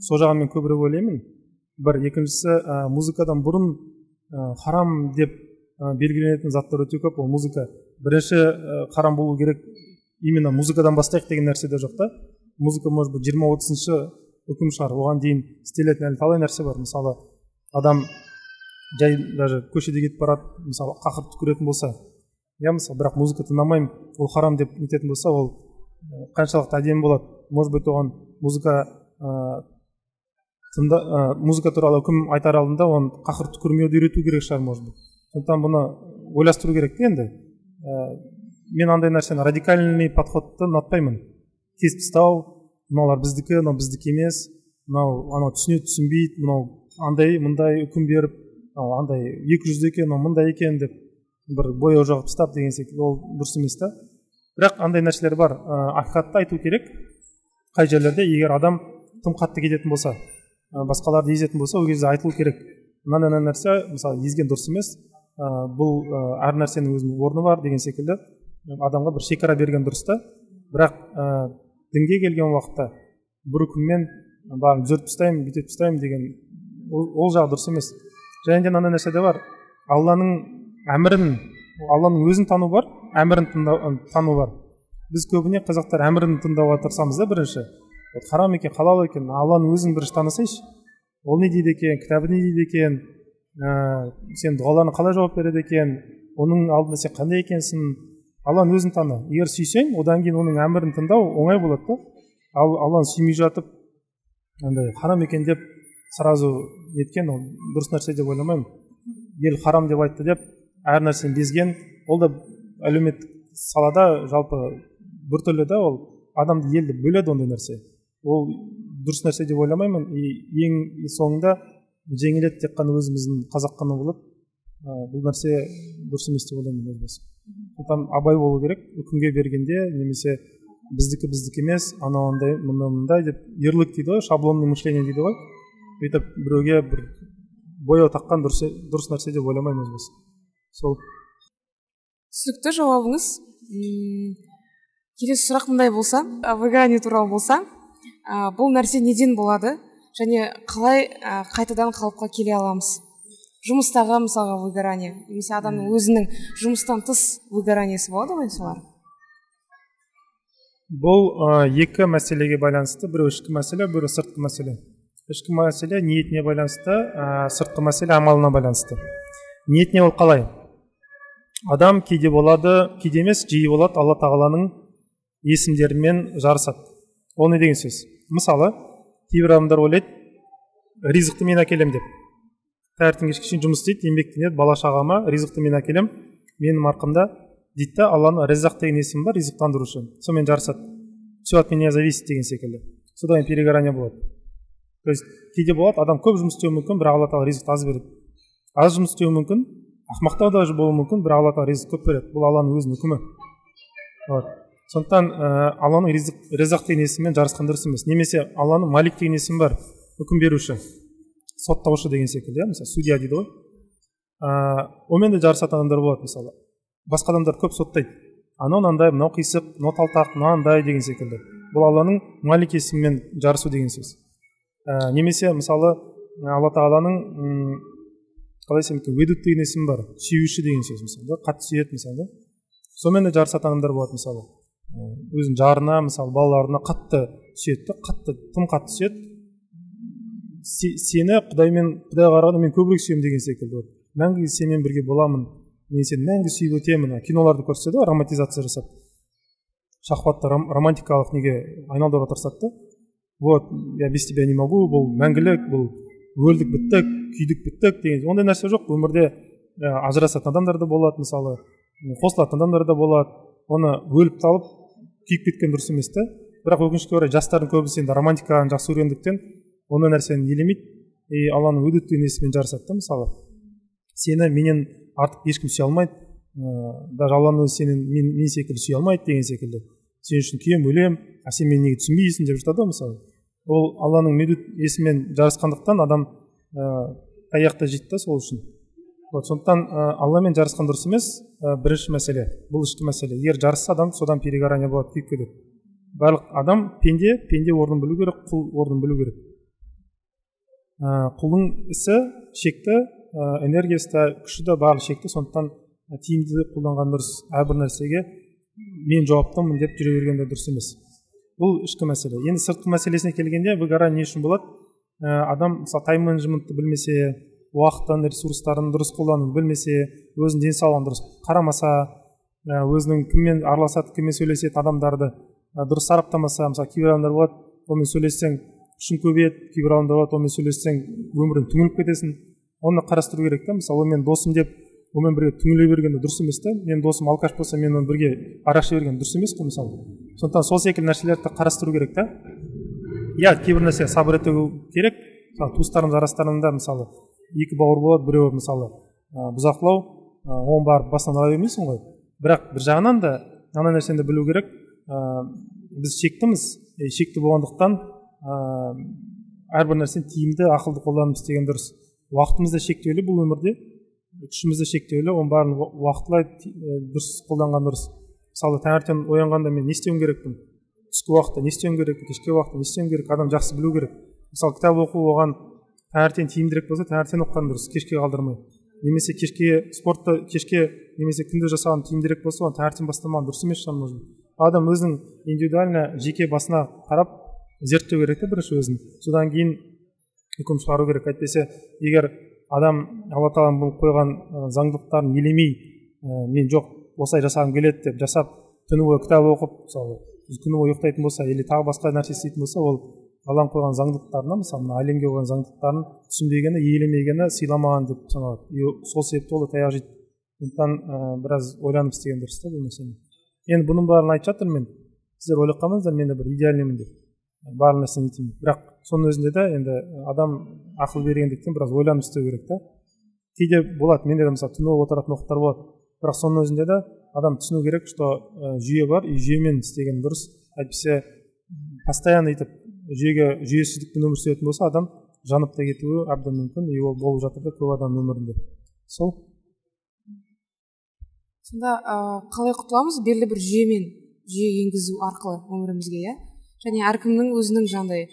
сол жағын мен көбірек ойлаймын. Бір екіншісі ә, музыкадан бұрын ә, харам деп ә, белгіленетін заттар өте көп. Ол музыка. Бірінші ә, харам болу керек именно музыкадан бастайық деген нәрсе де жоқ та. Музыка может быть жиырма отызыншы үкім шығар. Оған дейін істелетін әлі талай нәрсе бар. Мысалы адам жай даже көшеде кетіп барады мысалы қақырып түкіретін болса. Иә мысалы бірақ музыка тыңдамаймын ол харам деп нететін болса ол қаншалықты әдемі болады. Может быть оған музыка ә, тыңда, ә, музыка туралы үкім айтар алдында оны қақырып түкірмеуді үйрету керек шығар может быть. Сондықтан бұны ойластыру керек те енді. Ә, мен андай нәрсені радикальный подходты ұнатпаймын. Кесіп тастау мыналар біздікі мынау біздікі емес мынау анау түсінеді түсінбейді мынау андай мындай үкім беріп мынау андай екі жүзді екен мынау мындай екен деп бір бояу жағып тастап деген секілді ол дұрыс емес та. Бірақ андай нәрселер бар. Ә, ақиқатты айту керек. Қай жерлерде егер адам тым қатты кететін болса ә, басқаларды езетін болса ол кезде айтылу керек. Мынандай мынандай нәрсе мысалы езген дұрыс емес. Ә, бұл ә, әр нәрсенің өзінің орны бар деген секілді. Адамға бір шекара берген дұрыс та. Бірақ дінге келген уақытта бір үкіммен бәрін түзетіп тастаймын бүйтіп тастаймын деген ол, ол жағы дұрыс емес. Және де мынандай нәрсе де бар. Алланың әмірін алланың өзін тану бар әмірін тану бар. Біз көбіне қазақтар әмірін тыңдауға тырысамыз да бірінші. Вот харам екен халал екен алланың өзін бірінші танысайыншы ол не дейді екен кітабы не дейді екен ә, сен дұғаларына қалай жауап береді екен оның алдында сен қандай екенсің алланы өзің таны егер сүйсең одан кейін оның әмірін тыңдау оңай болады да. Ал алланы сүймей жатып андай харам екен деп сразу неткен ол дұрыс нәрсе деп ойламаймын. Ел харам деп айтты деп әр нәрсені безген ол да әлеуметтік салада жалпы біртүрлі да ол адамды елді бөледі ондай нәрсе. Ол дұрыс нәрсе деп ойламаймын. И ең соңында жеңіледі тек қана өзіміздің қазақ қана болады ә, бұл нәрсе дұрыс емес деп ойлаймын өз басым сондықтан абай болу керек. Үкімге бергенде немесе біздікі біздікі емес анау андай мынау мындай деп ярлык дейді ғой шаблонный мышление дейді ғой. Бүйтіп біреуге бір бояу таққан дұрыс, дұрыс нәрсе деп ойламаймын өз басым. Сол. Түсінікті жауабыңыз келесі сұрақ мындай болса выгорание туралы болса ә, бұл нәрсе неден болады және қалай ә, қайтадан қалыпқа келе аламыз? Жұмыстағы мысалға выгорание. Немесе адамның өзінің жұмыстан тыс выгораниесі болады ғой солар? Бұл ә, екі мәселеге байланысты біреу ішкі мәселе біреу сыртқы мәселе. Ішкі мәселе ниетіне байланысты ә, сыртқы мәселе амалына байланысты. Ниетіне ол қалай адам кейде болады кейде емес жиі болады алла тағаланың есімдерімен жарысады. Ол не деген сөз? Мысалы кейбір адамдар ойлайды ризықты мен әкелемін деп. Таңертең кешке шейін жұмыс істейді еңбектенеді бала шағама ризықты мен әкелемін менің арқамда дейді да алланың ризақ деген есімі бар ризықтандырушы сонымен жарысады. Все от меня зависит деген секілді. Содан кейін перегорание болады. То есть кейде болады адам көп жұмыс істеуі мүмкін бірақ алла тағала ризықты аз береді. Аз жұмыс істеуі мүмкін ақымақтау даже болуы мүмкін бірақ алла тағала ризық көп береді. Бұл алланың өзінің үкімі. Вот. Сондықтан ә, алланың ризық ризақ деген есімімен жарысқан дұрыс емес. Немесе алланың малик деген есімі бар үкім беруші. Соттаушы деген секілді иә мысалы судья дейді ғой. Ыыы онымен де жарысатын адамдар болады мысалы. Басқа адамдар көп соттайды. Анау мынандай мынау қисық мынау талтақ мынандай деген секілді. Бұл алланың малик есімімен жарысу деген сөз. Ә, немесе мысалы алла тағаланың қалай айтсам екен ведут деген есімі бар сүйуші деген сөз мысалы да қатты сүйеді мысалы да. Сонымен де жарысатын адамдар болады мысалы. Өзінің жарына мысалы балаларына қатты сүйеді да қатты тым қатты сүйеді. Сені құдаймен құдайға қарағанда мен көбірек сүйемін деген секілді мәңгі сенімен бірге боламын мен сені мәңгі сүйіп өтемін. Киноларды көрсетеді ғой романтизация жасап шахватты ром, романтикалық неге айналдыруға тырысады да? Вот я без тебя не могу бұл мәңгілік бұл өлдік біттік күйдік біттік деген ондай нәрсе жоқ. Өмірде ажырасатын адамдар да болады мысалы қосылатын адамдар да болады. Оны өліп талып күйіп кеткен дұрыс емес та бірақ өкінішке орай жастардың көбісі енді романтиканы жақсы көргендіктен ондай нәрсені елемейді. И алланың өдет деген есімімен жарысады да мысалы. Сені менен артық ешкім сүйе алмайды. Ыыы даже алланың өзі сенен мен, мен секілді сүйе алмайды деген секілді. Сен үшін күйемін өлемін а сен мені неге түсінбейсің деп жатады ғой мысалы. Ол алланың медут есімімен жарысқандықтан адам ыыы қай жақта жейді да сол үшін. Вот сондықтан ә, алламен жарысқан дұрыс емес. Ә, бірінші мәселе бұл ішкі мәселе. Егер жарысса адам содан перегорание болады күйіп кетеді. Барлық адам пенде пенде орнын білу керек құл орнын білу керек. Құлдың ісі шекті ә, энергиясы да күші да барлығы шекті сондықтан тиімді қолданған дұрыс әрбір нәрсеге мен жауаптымын деп жүре берген де дұрыс емес. Бұл ішкі мәселе. Енді сыртқы мәселесіне келгенде выгорание не үшін болады? Адам мысалы тайм менеджментті білмесе уақытын ресурстарын дұрыс қолдануын білмесе өзінің денсаулығын дұрыс қарамаса өзінің кіммен араласады кіммен сөйлеседі адамдарды дұрыс сараптамаса мысалы кейбір адамдар болады онымен сөйлессең күшің көбейеді кейбір адамдар онымен сөйлессең өмірің түңіліп кетесің. Оны қарастыру керек та мысалы мен досым деп онымен бірге түңіле берген дұрыс емес та менің досым алкаш болса мен онымен бірге арақ іше берген дұрыс емес қой мысалы. Сондықтан сол секілді нәрселерді қарастыру керек та. Иә кейбір нәрсеге сабыр ету керек. Мысалы туыстарымыз арасында мысалы екі бауыр болады біреуі мысалы ә, бұзақылау ә, оны барып басынан ала бермейсің ғой. Бірақ бір жағынан да ана нәрсені білу керек. Ә, біз шектіміз. Шекті болғандықтан әрбір нәрсені тиімді ақылды қолданып істеген дұрыс. Уақытымыз да шектеулі бұл өмірде. Күшіміз де шектеулі оның бәрін уақытылай дұрыс қолданған дұрыс. Мысалы таңертең оянғанда мен не істеуім керекпін? Түскі уақытта не істеуім керек? Кешкі уақытта не істеуім керек? Адам жақсы білу керек. Мысалы кітап оқу оған таңертең тиімдірек болса таңертең оқыған дұрыс кешке қалдырмай. Немесе кешке спортты кешке немесе күнде жасаған тиімдірек болса оны таңертең бастамаған дұрыс емес шығар может адам өзінің индивидуально жеке басына қарап зерттеу керек та бірінші өзін содан кейін үкім шығару керек. Әйтпесе егер адам алла тағаланың бұл қойған заңдылықтарын елемей ә, мен жоқ осылай жасағым келеді деп жасап түні бойы кітап оқып мысалы күні бойы ұйықтайтын болса или тағы басқа нәрсе істейтін болса ол алланың қойған заңдылықтарына мысалы мына әлемге қойған заңдылықтарын түсінбегені елемегені сыйламаған деп саналады. И сол себепті ол таяқ жейді. Сондықтан ә, біраз ойланып істеген дұрыс та бұл мәселені енді бұның бәрін айтып жатырмын мен. Сіздер ойлап қалмаңыздар мен де бір идеальныймын деп. Барлық нәрсені бірақ соның өзінде де енді адам ақыл бергендіктен біраз ойланып істеу керек та. Кейде болады менде де мысалы түні отыратын уақыттар болады. Бірақ соның өзінде де адам түсіну керек что жүйе бар и жүйемен істеген дұрыс. Әйтпесе постоянно өйтіп жүйеге жүйесіздікпен өмір сүретін болса адам жанып та кетуі әбден мүмкін и ол болып жатыр да көп адамның өмірінде. Сол. Сонда қалай құтыламыз? Белгілі бір жүйемен жүйе енгізу арқылы өмірімізге иә? Және әркімнің өзінің жаңағыдай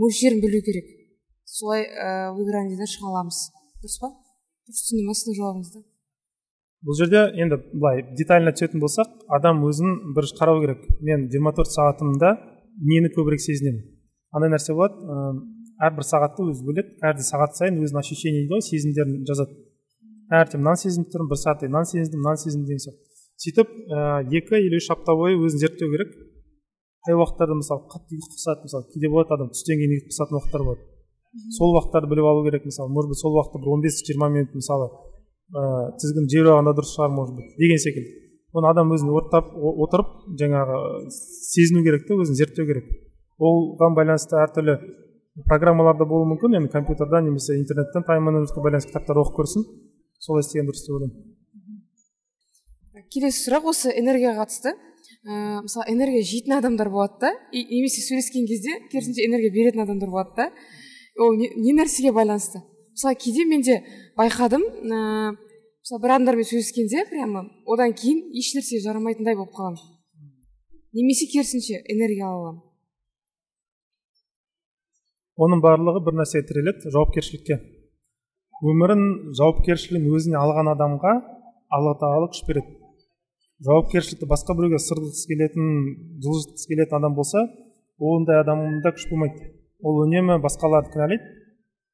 мөлшерін білу керек. Солай ә, выиграниеден шыға аламыз. Дұрыс па? Дұрыс түсіндім ма сіздің жауабыңызды? Бұл жерде енді былай детально түсетін болсақ адам өзін бір қарау керек. Мен 24 сағатымда нені көбірек сезінемін? Андай нәрсе болады. Ә, әрбір сағатты өзі бөледі. Каждый сағат сайын өзінің ощущение дейді ғой сезімдерін жазады. Таңертең мынаны сезініп тұрмын бір сағат мынаны сезіндім мынаны сезіндім деген сияқты. Сөйтіп ә, екі или үш апта бойы өзін зерттеу керек. Қай уақыттарда мысалы қатты ұйқы қысады мысалы кейде болады адам түстен кейін ұйқы қысатын уақыттар болады. Сол уақыттарды біліп алу керек мысалы может быть сол уақытта бір он бес жиырма минут мысалы ә, тізгін жіберіп алғанда дұрыс шығар может быть деген секілді. Оны адам өзін ортап отырып жаңағы сезіну керек та өзін зерттеу керек. Оған байланысты әртүрлі программалар да болуы мүмкін енді компьютерда немесе интернеттен тайм менеджментке байланысты кітаптар оқып көрсін. Солай істеген дұрыс деп ойлаймын. Келесі сұрақ осы энергияға қатысты. Ә, мысалы энергия жейтін адамдар болады да. Немесе сөйлескен кезде керісінше энергия беретін адамдар болады да. Ол не, не нәрсеге байланысты? Мысалы кейде мен де байқадым ә, мысалы бір адамдармен сөйлескенде прямо одан кейін еш нәрсе жарамайтындай болып қаламын немесе керісінше энергия ала аламын. Оның барлығы бір нәрсеге тіреледі жауапкершілікке. Өмірін жауапкершілігін өзіне алған адамға алла тағала күш береді. Жауапкершілікті басқа біреуге сырғытқысы келетін жылжытқысы келетін адам болса ондай адамда күш болмайды. Ол үнемі басқаларды кінәлайды.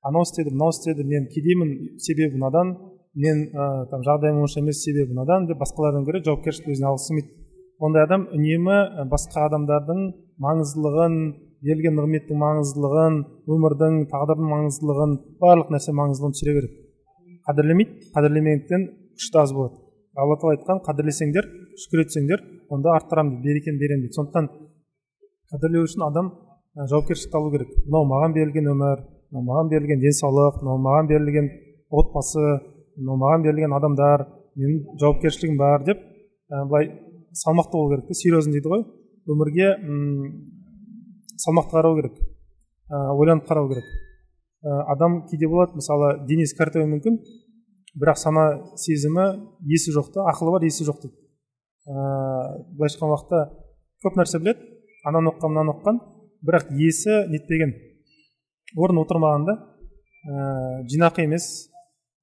Анау істеді мынау істеді мен кедеймін себебі мынадан мен ә, там жағдайым онша емес себебі мынадан деп басқалардан гөрі жауапкершілікті өзіне алғысы келмейді. Ондай адам үнемі басқа адамдардың маңыздылығын берілген нығметтің маңыздылығын өмірдің тағдырдың маңыздылығын барлық нәрсе маңыздылығын түсіре береді. Қадірлемейді. Қадірлемегендіктен күшті аз болады. Алла тағала айтқан қадірлесеңдер шүкір етсеңдер онда арттырамын дейді берекені беремін дейді сондықтан қадірлеу үшін адам жауапкершілікті алу керек. Мынау маған берілген өмір мынау маған берілген денсаулық мынау маған берілген отбасы мынау маған берілген адамдар менің жауапкершілігім бар деп былай салмақты болу керек серьезно дейді ғой. Өмірге салмақты қарау керек ойланып қарау керек. Адам кейде болады мысалы денесі кәртеуі мүмкін бірақ сана сезімі есі жоқ та ақылы бар есі жоқ дейді. Ыыы былайша айтқан уақытта көп нәрсе біледі ананы оқыған мынаны оқыған бірақ есі нетпеген. Орын отырмаған да ә, жинақы емес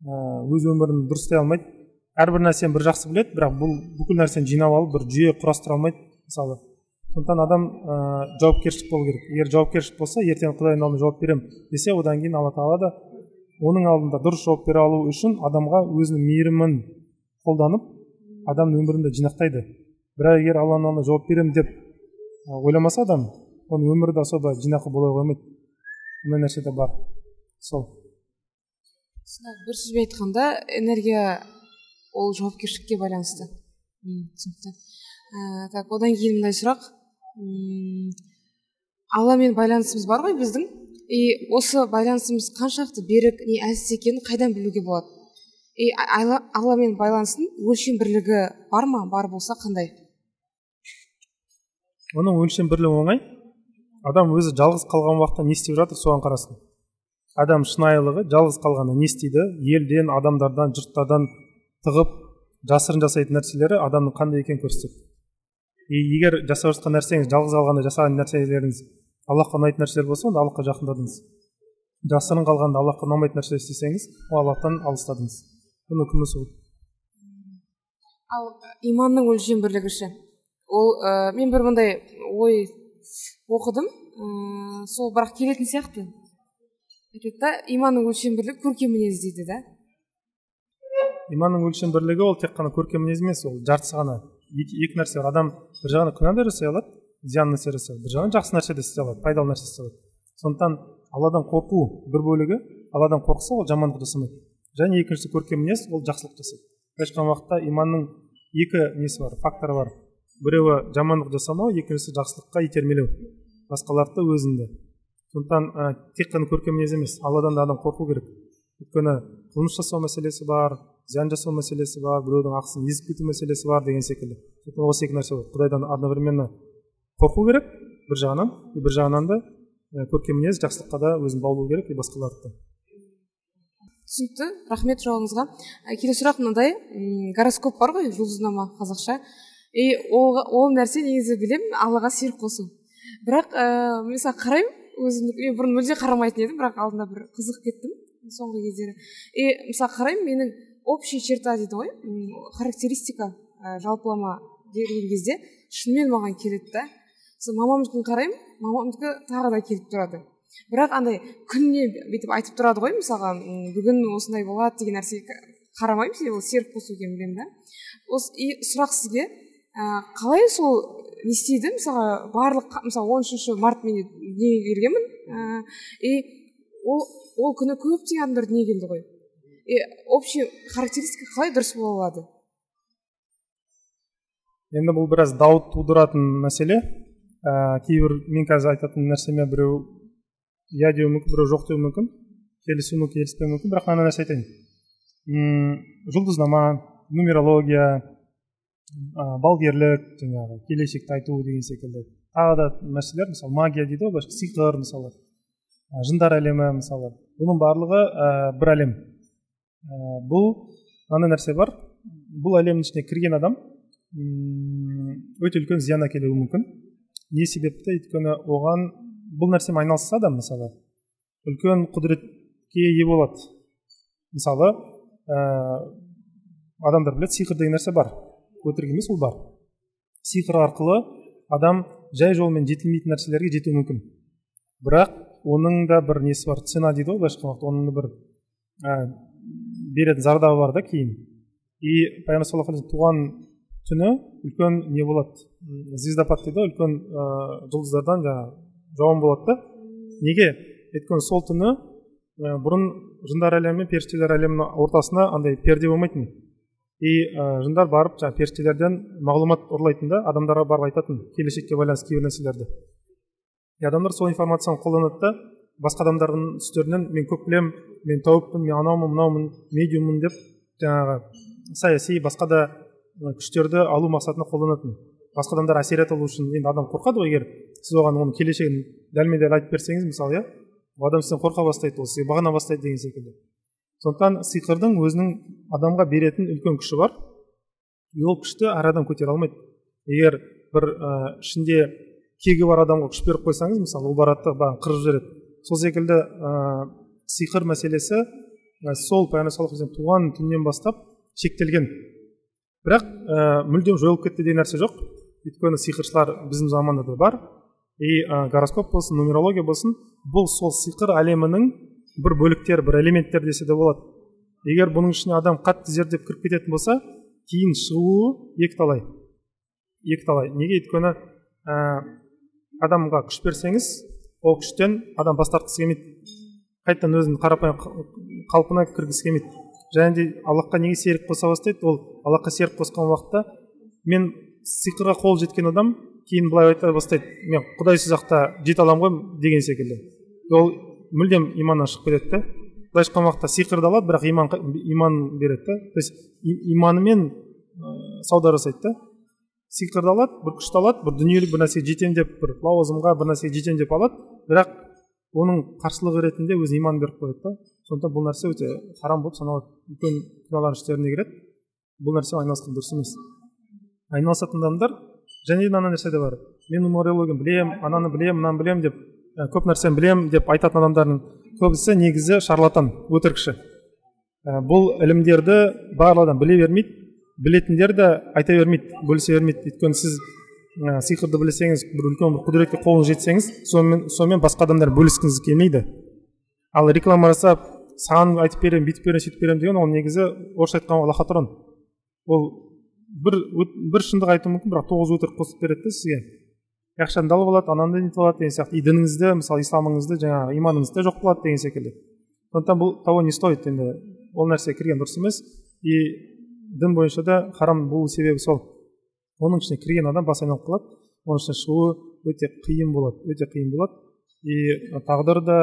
ә, өз өмірін дұрыстай алмайды. Әрбір нәрсені бір жақсы біледі бірақ бұл бүкіл нәрсені жинап алып бір жүйе құрастыра алмайды мысалы. Сондықтан адам ә, жауапкершілік болу керек. Егер жауапкершілік болса ертең құдайдың алдында жауап беремін десе одан кейін алла тағала да оның алдында дұрыс жауап бере алу үшін адамға өзінің мейірімін қолданып адамның өмірінде жинақтайды. Бірақ егер алланың алдында жауап беремін деп ойламаса адам оның өмірі де особо жинақы бола қоймайды. Ондай нәрсе де бар. Сол. Бір сөзбен айтқанда энергия ол жауапкершілікке байланысты. Түсінікті. Так одан кейін мындай сұрақ. Алламен байланысымыз бар ғой біздің? И осы байланысымыз қаншалықты берік не әлсіз екенін қайдан білуге болады? И алламен байланыстың өлшем бірлігі бар ма? Бар болса қандай? Оның өлшем бірлігі оңай. Адам өзі жалғыз қалған уақытта не істеп жатыр соған қарасын. Адам шынайылығы жалғыз қалғанда не істейді? Елден адамдардан жұрттардан тығып жасырын жасайтын нәрселері адамның қандай екенін көрсетеді. И егер жасап жатқан нәрсеңіз жалғыз қалғанда жасаған нәрселеріңіз аллахқа ұнайтын нәрселер болса онда аллахқа жақындадыңыз. Жасырын қалғанда аллахқа ұнамайтын нәрсе істесеңіз ол аллахтан алыстадыңыз. Бұны кім сол. Ал иманның өлшем бірлігі ше? Ол ә, мен бір мындай ой оқыдым. Ә, сол бірақ келетін сияқты. Айтады да иманның өлшем бірлігі көркем мінез дейді да. Иманның өлшем бірлігі ол тек қана көркем мінез емес ол жартысы ғана. Екі, екі нәрсе бар. Адам бір жағынан күнә да жасай алады зиян нәрсе жасай алады бір жағынан жақсы нәрсе де істей алады пайдалы нәрсе істей алады. Сондықтан алладан қорқу бір бөлігі алладан қорықса ол жамандық жасамайды. Және екіншісі көркем мінез ол жақсылық жасайды. Былайша айтқан уақытта иманның екі несі бар факторы бар. Біреуі жамандық жасамау екіншісі жақсылыққа итермелеу. Басқаларды өзіңді сондықтан ә, тек қана көркем мінез емес алладан да адам қорқу керек. Өйткені қылмыс жасау мәселесі бар зиян жасау мәселесі бар біреудің ақысын езіп кету мәселесі бар деген секілді. Осы екі нәрсе құдайдан одновременно қорқу керек бір жағынан. И бір жағынан да көркем мінез жақсылыққа да өзін баулу керек и басқаларды. да түсінікті. Рахмет жауабыңызға. Келесі сұрақ мынандай. Гороскоп бар ғой жұлдызнама қазақша. И ол, нәрсе негізі білемін аллаға серік қосу бірақ ә, мен мысалы қараймын өзімді мен бұрын мүлде қарамайтын едім бірақ алдында бір қызығып кеттім соңғы кездері. И мысалы қараймын менің общий черта дейді ғой характеристика жалпылама берген кезде шынымен маған келеді да. Сол мамамдікін қараймын мамамдікі тағы да келіп тұрады бірақ андай күніне бүйтіп айтып тұрады ғой мысалға бүгін осындай болады деген нәрсеге қарамаймын себебі ол серік қосу екенін білемін да осы и сұрақ сізге ә, қалай сол не істейді мысалға барлық мысалы он үшінші март мен дүниеге келгенмін ә, и ол ол күні көптеген адамдар дүниеге келді ғой и общий характеристика қалай дұрыс бола алады енді бұл біраз дау тудыратын мәселе ә, кейбір мен қазір айтатын нәрсеме біреу иә деуі мүмкін біреу жоқ деуі мүмкін келісуі мүмкін келіспеуі мүмкін бірақ мына нәрсе айтайын жұлдызнама нумерология ә, балгерлік жаңағы келешекті айту деген секілді. Тағы да нәрселер мысалы магия дейді ғой былайша сиқыр мысалы жындар әлемі мысалы. Бұның барлығы ә, бір әлем. Ә, бұл мынандай нәрсе бар. Бұл әлемнің ішіне кірген адам өте үлкен зиян әкелуі мүмкін. Не себепті өйткені оған бұл нәрсемен айналысса да мысалы үлкен құдіретке ие болады. Мысалы ә, адамдар біледі сиқыр деген нәрсе бар. Өтірік емес ол бар. Сиқыр арқылы адам жай жолмен жетілмейтін нәрселерге жетуі мүмкін. Бірақ оның да бір несі бар цена дейді ғой былайша айтқан оның бір ә, беретін зардабы бар да кейін. И пайғамбар саллаллаху туған түні үлкен не болады? Звездопад дейді ғой үлкен ә, жұлдыздардан жаңағы жауын болады да. Неге? Өйткені сол түні ә, бұрын жындар әлемі мен періштелер әлемінің ортасына андай перде болмайтын. И ә, жындар барып жаңағы періштелерден мағлұмат ұрлайтын да адамдарға барып айтатын келешекке байланысты кейбір нәрселерді и адамдар сол информацияны қолданады да басқа адамдардың түстерінен мен көп білемін мен тәуіппін мен анаумын мынаумын медиуммын деп жаңағы саяси басқа да күштерді алу мақсатында қолданатын. Басқа адамдар әсер ете алу үшін енді адам қорқады ғой егер сіз оған оның келешегін дәлме дәл айтып берсеңіз мысалы иә ол адам сізден қорқа бастайды ол сізге бағына бастайды деген секілді. Сондықтан сиқырдың өзінің адамға беретін үлкен күші бар. И ол күшті әр адам көтере алмайды. Егер бір ә, ішінде кегі бар адамға күш беріп қойсаңыз мысалы ол барады да қырып жібереді. Сол секілді ә, сиқыр мәселесі ә, сол пайғамбар туған түннен бастап шектелген. Бірақ ә, мүлдем жойылып кетті деген нәрсе жоқ. Өйткені сиқыршылар біздің заманда да бар. И ә, гороскоп болсын нумерология болсын бұл сол сиқыр әлемінің бір бөліктері бір элементтер десе де болады. Егер бұның ішіне адам қатты зерттеп кіріп кететін болса кейін шығуы екіталай. Екіталай. Неге? Өйткені ә, адамға күш берсеңіз ол күштен адам бас тартқысы келмейді. Қайтадан өзінің қарапайым қалпына кіргісі келмейді. Және де аллахқа неге серік қоса бастайды? Ол аллахқа серік қосқан уақытта мен сиқырға қол жеткен адам кейін былай айта бастайды. Мен құдайсыз ақ та жете аламын ғой деген секілді. Ол мүлдем иманнан шығып кетеді да былайша айтқан уақытта сиқырды алады бірақ иман иман береді да то есть иманымен ә, сауда жасайды да. Сиқырды алады бір күшті алады бір дүниелік бір нәрсеге жетемін деп бір лауазымға бір нәрсеге жетемін деп алады. Бірақ оның қарсылығы ретінде өзі иман беріп қояды да. Сондықтан бұл нәрсе өте харам болып саналады. Үлкен күнәлардың іштеріне кіреді. Бұл нәрсемен айналысқан дұрыс емес. Айналысатын адамдар және де мына нәрсе де бар. Мен нумерологияны білемін ананы білемін мынаны білемін деп ә, көп нәрсені білемін деп айтатын адамдардың көбісі негізі шарлатан өтірікші. Ә, бұл ілімдерді барлық адам біле бермейді білетіндер де айта бермейді бөлісе бермейді. Өйткені сіз ә, сиқырды білсеңіз бір үлкен бір құдіретке қолыңыз жетсеңіз сонымен сонымен басқа адамдар бөліскіңіз келмейді. Ал реклама жасап саған айтып беремін бүйтіп беремін сөйтіп беремін деген ол негізі орысша айтқанда лохотрон. Ол бір бір шындық айтуы мүмкін бірақ тоғыз өтірік қосып береді да сізге. Ақшаны алып алады ананы нетіп алады деген сияқты. И дініңізді мысалы исламыңызды жаңағы иманыңызды жоқ қылады деген секілді. Сондықтан бұл того не стоит енді. Ол нәрсеге кірген дұрыс емес. И дін бойынша да харам болу себебі сол. Оның ішіне кірген адам бас айналып қалады. Оның ішінен шығуы өте қиын болады өте қиын болады. И тағдыр да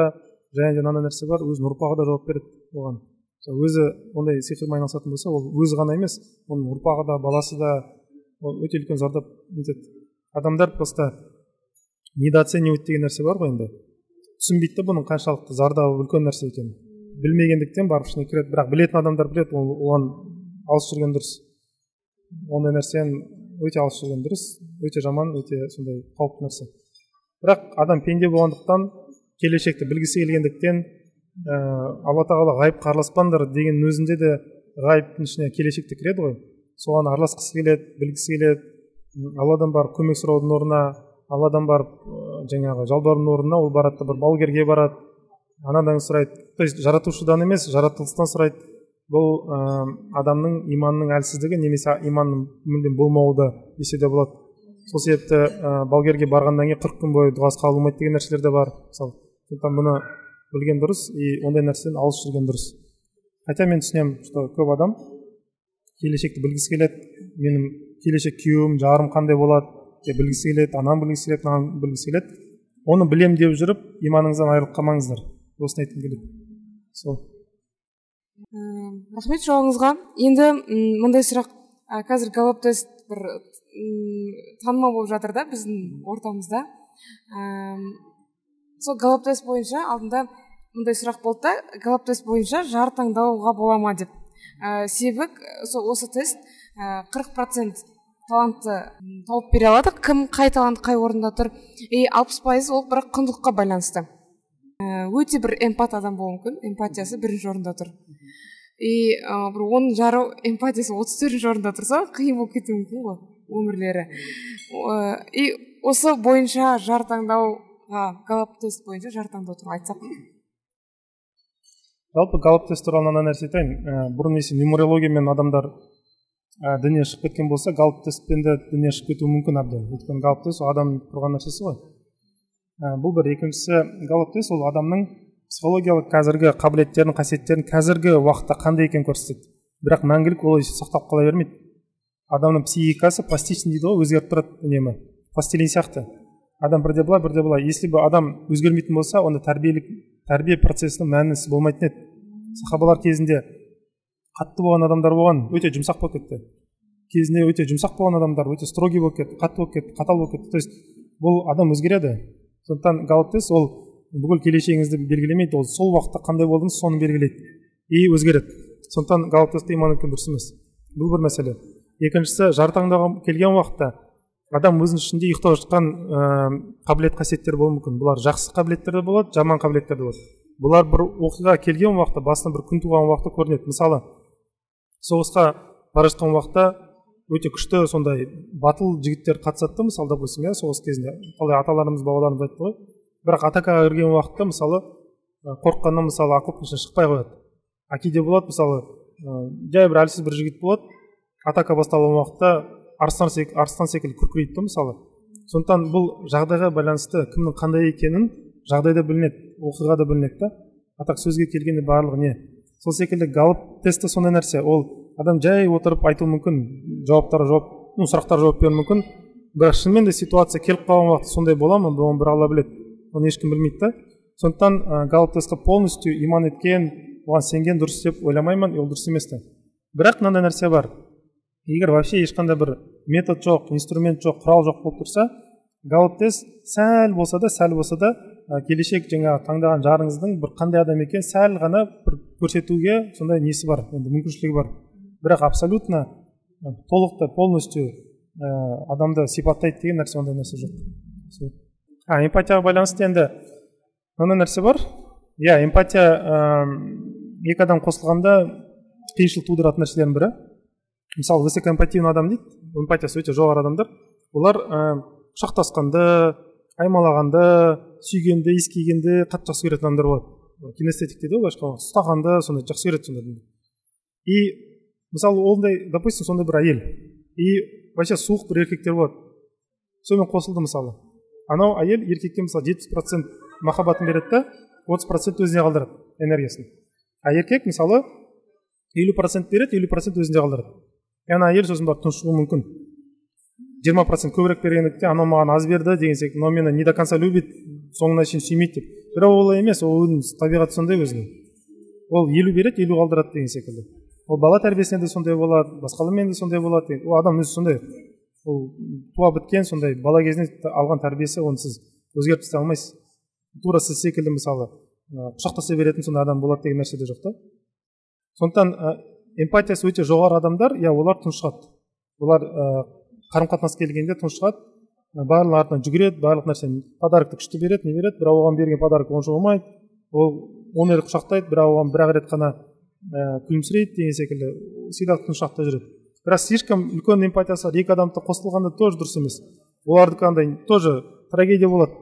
және де мынандай нәрсе бар өзінің ұрпағы да жауап береді оған. Өзі ондай сиқырмен айналысатын болса ол өзі ғана емес оның ұрпағы да баласы да ол өте үлкен зардап нетеді адамдар просто недооценивать деген нәрсе бар ғой енді. Түсінбейді да бұның қаншалықты зардабы үлкен нәрсе екенін. Білмегендіктен барып ішіне кіреді бірақ білетін адамдар біледі оған алыс жүрген дұрыс. Ондай нәрсені өте жүрген дұрыс өте жаман өте сондай қауіпті нәрсе. Бірақ адам пенде болғандықтан келешекті білгісі келгендіктен ә, алла тағала ғайыпқа араласпаңдар дегеннің өзінде де ғайыптың ішіне келешек те кіреді ғой. Соған араласқысы келеді білгісі келеді. Алладан барып көмек сұраудың орнына алладан барып ә, жаңағы жалбарудың орнына ол барады да бір балгерге барады. Анадан сұрайды. То есть жаратушыдан емес жаратылыстан сұрайды. Бұл ә, адамның иманның әлсіздігі немесе иманның мүлдем болмауы да десе де болады. Сол себепті ә, балгерге барғаннан кейін қырық күн бойы дұғасы қабыл деген нәрселер де бар. Мысалы сондықтан бұны білген дұрыс и ондай нәрседен алыс жүрген дұрыс. Хотя мен түсінемін что көп адам келешекті білгісі келеді. Менің келешек күйеуім жарым қандай болады деп білгісі келеді ананы білгісі келеді мынаны білгісі келеді. Оны білем деп жүріп иманыңыздан айырылып қалмаңыздар. Осыны айтқым келеді. Сол. Рахмет жауабыңызға. Енді мындай сұрақ қазір галоп тест бір танымал болып жатыр да біздің ортамызда. Сол галоп тест бойынша алдында мындай сұрақ болды да галоп тест бойынша жар таңдауға бола ма деп. Ә, себебі сол осы тест қырық процент талантты тауып бере алады. Кім қай талант қай орында тұр? И алпыс пайыз ол бірақ құндылыққа байланысты. Өте бір эмпат адам болуы мүмкін. Эмпатиясы бірінші орында тұр. И бір оның жары эмпатиясы отыз төртінші орында тұрса қиын болып кетуі мүмкін ғой өмірлері. И осы бойынша жар таңдауға галоп тест бойынша жар таңдау туралы айтсақ жалпы галоп тест туралы мынандай нәрсе айтайын. Ә, бұрын если нумерологиямен адамдар ә, діннен шығып кеткен болса галоп тестпен де діннен шығып кетуі мүмкін әбден. Өйткені галоп тест ол адамның құрған нәрсесі ғой. Ә, бұл бір екіншісі галоп тест ол адамның психологиялық қазіргі қабілеттерін қасиеттерін қазіргі уақытта қандай екенін көрсетеді. Бірақ мәңгілік олай сақталып қала бермейді. Адамның психикасы пластичный дейді ғой өзгеріп тұрады үнемі. Пластилин сияқты. Адам бірде былай бірде былай. Если бы адам өзгермейтін болса онда тәрбиелік тәрбие процесінің мәнісі болмайтын еді. Сахабалар кезінде қатты болған адамдар болған өте жұмсақ болып кетті. Кезінде өте жұмсақ болған адамдар өте строгий болып кетті қатты болып кетті қатал болып кетті. То есть бұл адам өзгереді. Сондықтан галоптес ол бүкіл келешегіңізді белгілемейді ол сол уақытта қандай болдыңыз соны белгілейді. И өзгереді. Сондықтан галоптесті иман еткен дұрыс емес. Бұл бір мәселе. Екіншісі жар таңдауға келген уақытта адам өзінің ішінде ұйықтап жатқан ә, қабілет қасиеттер болуы мүмкін. Бұлар жақсы қабілеттер де болады жаман қабілеттер де болады. Бұлар бір оқиға келген уақытта басына бір күн туған уақытта көрінеді. Мысалы соғысқа бара жатқан уақытта өте күшті сондай батыл жігіттер қатысады да мысалы допустим иә соғыс кезінде. Қалай аталарымыз бабаларымыз айтты ғой. Бірақ атакаға кірген уақытта мысалы қорыққаннан мысалы окоптың ішінен шықпай қояды. А кейде болады мысалы жай бір әлсіз бір жігіт болады. Атака басталған уақытта арыстан, арыстан секілді күркірейді да мысалы. Сондықтан бұл жағдайға байланысты кімнің қандай екенін жағдайда білінеді оқиғада білінеді да. А так сөзге келгенде барлығы не? Сол секілді галып тест сондай нәрсе. Ол адам жай отырып айтуы мүмкін жауаптарға жауап ну сұрақтарға жауап беруі мүмкін. Бірақ шынымен де ситуация келіп қалған уақытта сондай бола ма? Оны бір алла біледі. Оны ешкім білмейді да. Сондықтан ә, галып тестқа полностью иман еткен оған сенген дұрыс деп ойламаймын. Ол дұрыс емес те. Бірақ мынандай нәрсе бар. Егер вообще ешқандай бір метод жоқ инструмент жоқ құрал жоқ болып тұрса галоп тест сәл болса да сәл болса да келешек жаңағы таңдаған жарыңыздың бір қандай адам екенін сәл ғана бір көрсетуге сондай несі бар енді мүмкіншілігі бар. Бірақ абсолютно толықтай полностью ә, адамды сипаттайды деген нәрсе ондай нәрсе жоқ. А эмпатияға байланысты енді мынандай нәрсе бар. Иә эмпатия ә, екі адам қосылғанда қиыншылық тудыратын нәрселердің бірі. Мысалы высокоэмпативный адам дейді эмпатиясы өте жоғары адамдар. Олар ә, құшақтасқанды аймалағанды сүйгенді иіскегенді қатты жақсы көретін адамдар болады. Кинестетик дейді ғой былайша ұстағанды сондай жақсы көреді сондай и мысалы ондай допустим сондай бір әйел. И вообще суық бір еркектер болады. Сонымен қосылды мысалы. Анау әйел еркекке мысалы жетпіс процент махаббатын береді да отыз процент өзіне қалдырады энергиясын. А еркек мысалы елу процент береді елу процент өзінде қалдырады. И ана әйел сосын барып тұншығуы мүмкін. жиырма процент көбірек бергендіктен анау маған аз берді деген секілді мынау мені не до конца любит соңына шейін сүймейді деп. Бірақ олай емес ол өзінің табиғаты сондай өзінің. Ол елу береді елу қалдырады деген секілді. Ол бала тәрбиесінде де сондай болады басқалармен де сондай болады. Ол адам өзі сондай ол туа біткен сондай бала кезінен алған тәрбиесі оны сіз өзгертіп тастай алмайсыз. Тура сіз секілді мысалы құшақтаса беретін сондай адам болады деген нәрсе де жоқ та. Сондықтан эмпатиясы өте жоғары адамдар иә олар тұншығады олар қарым қатынасқа келгенде тұншығады барлығының артынан жүгіреді барлық нәрсені подарокты күшті береді не береді. Бірақ оған берген подарок онша болмайды. Ол он рет құшақтайды бірақ оған бір ақ рет қана ә, күлімсірейді деген секілді. Всегда тұншақта жүреді. Бірақ слишком үлкен эмпатиясы бар. Екі адамды қосылғанда тоже дұрыс емес. Олардікі андай тоже трагедия болады.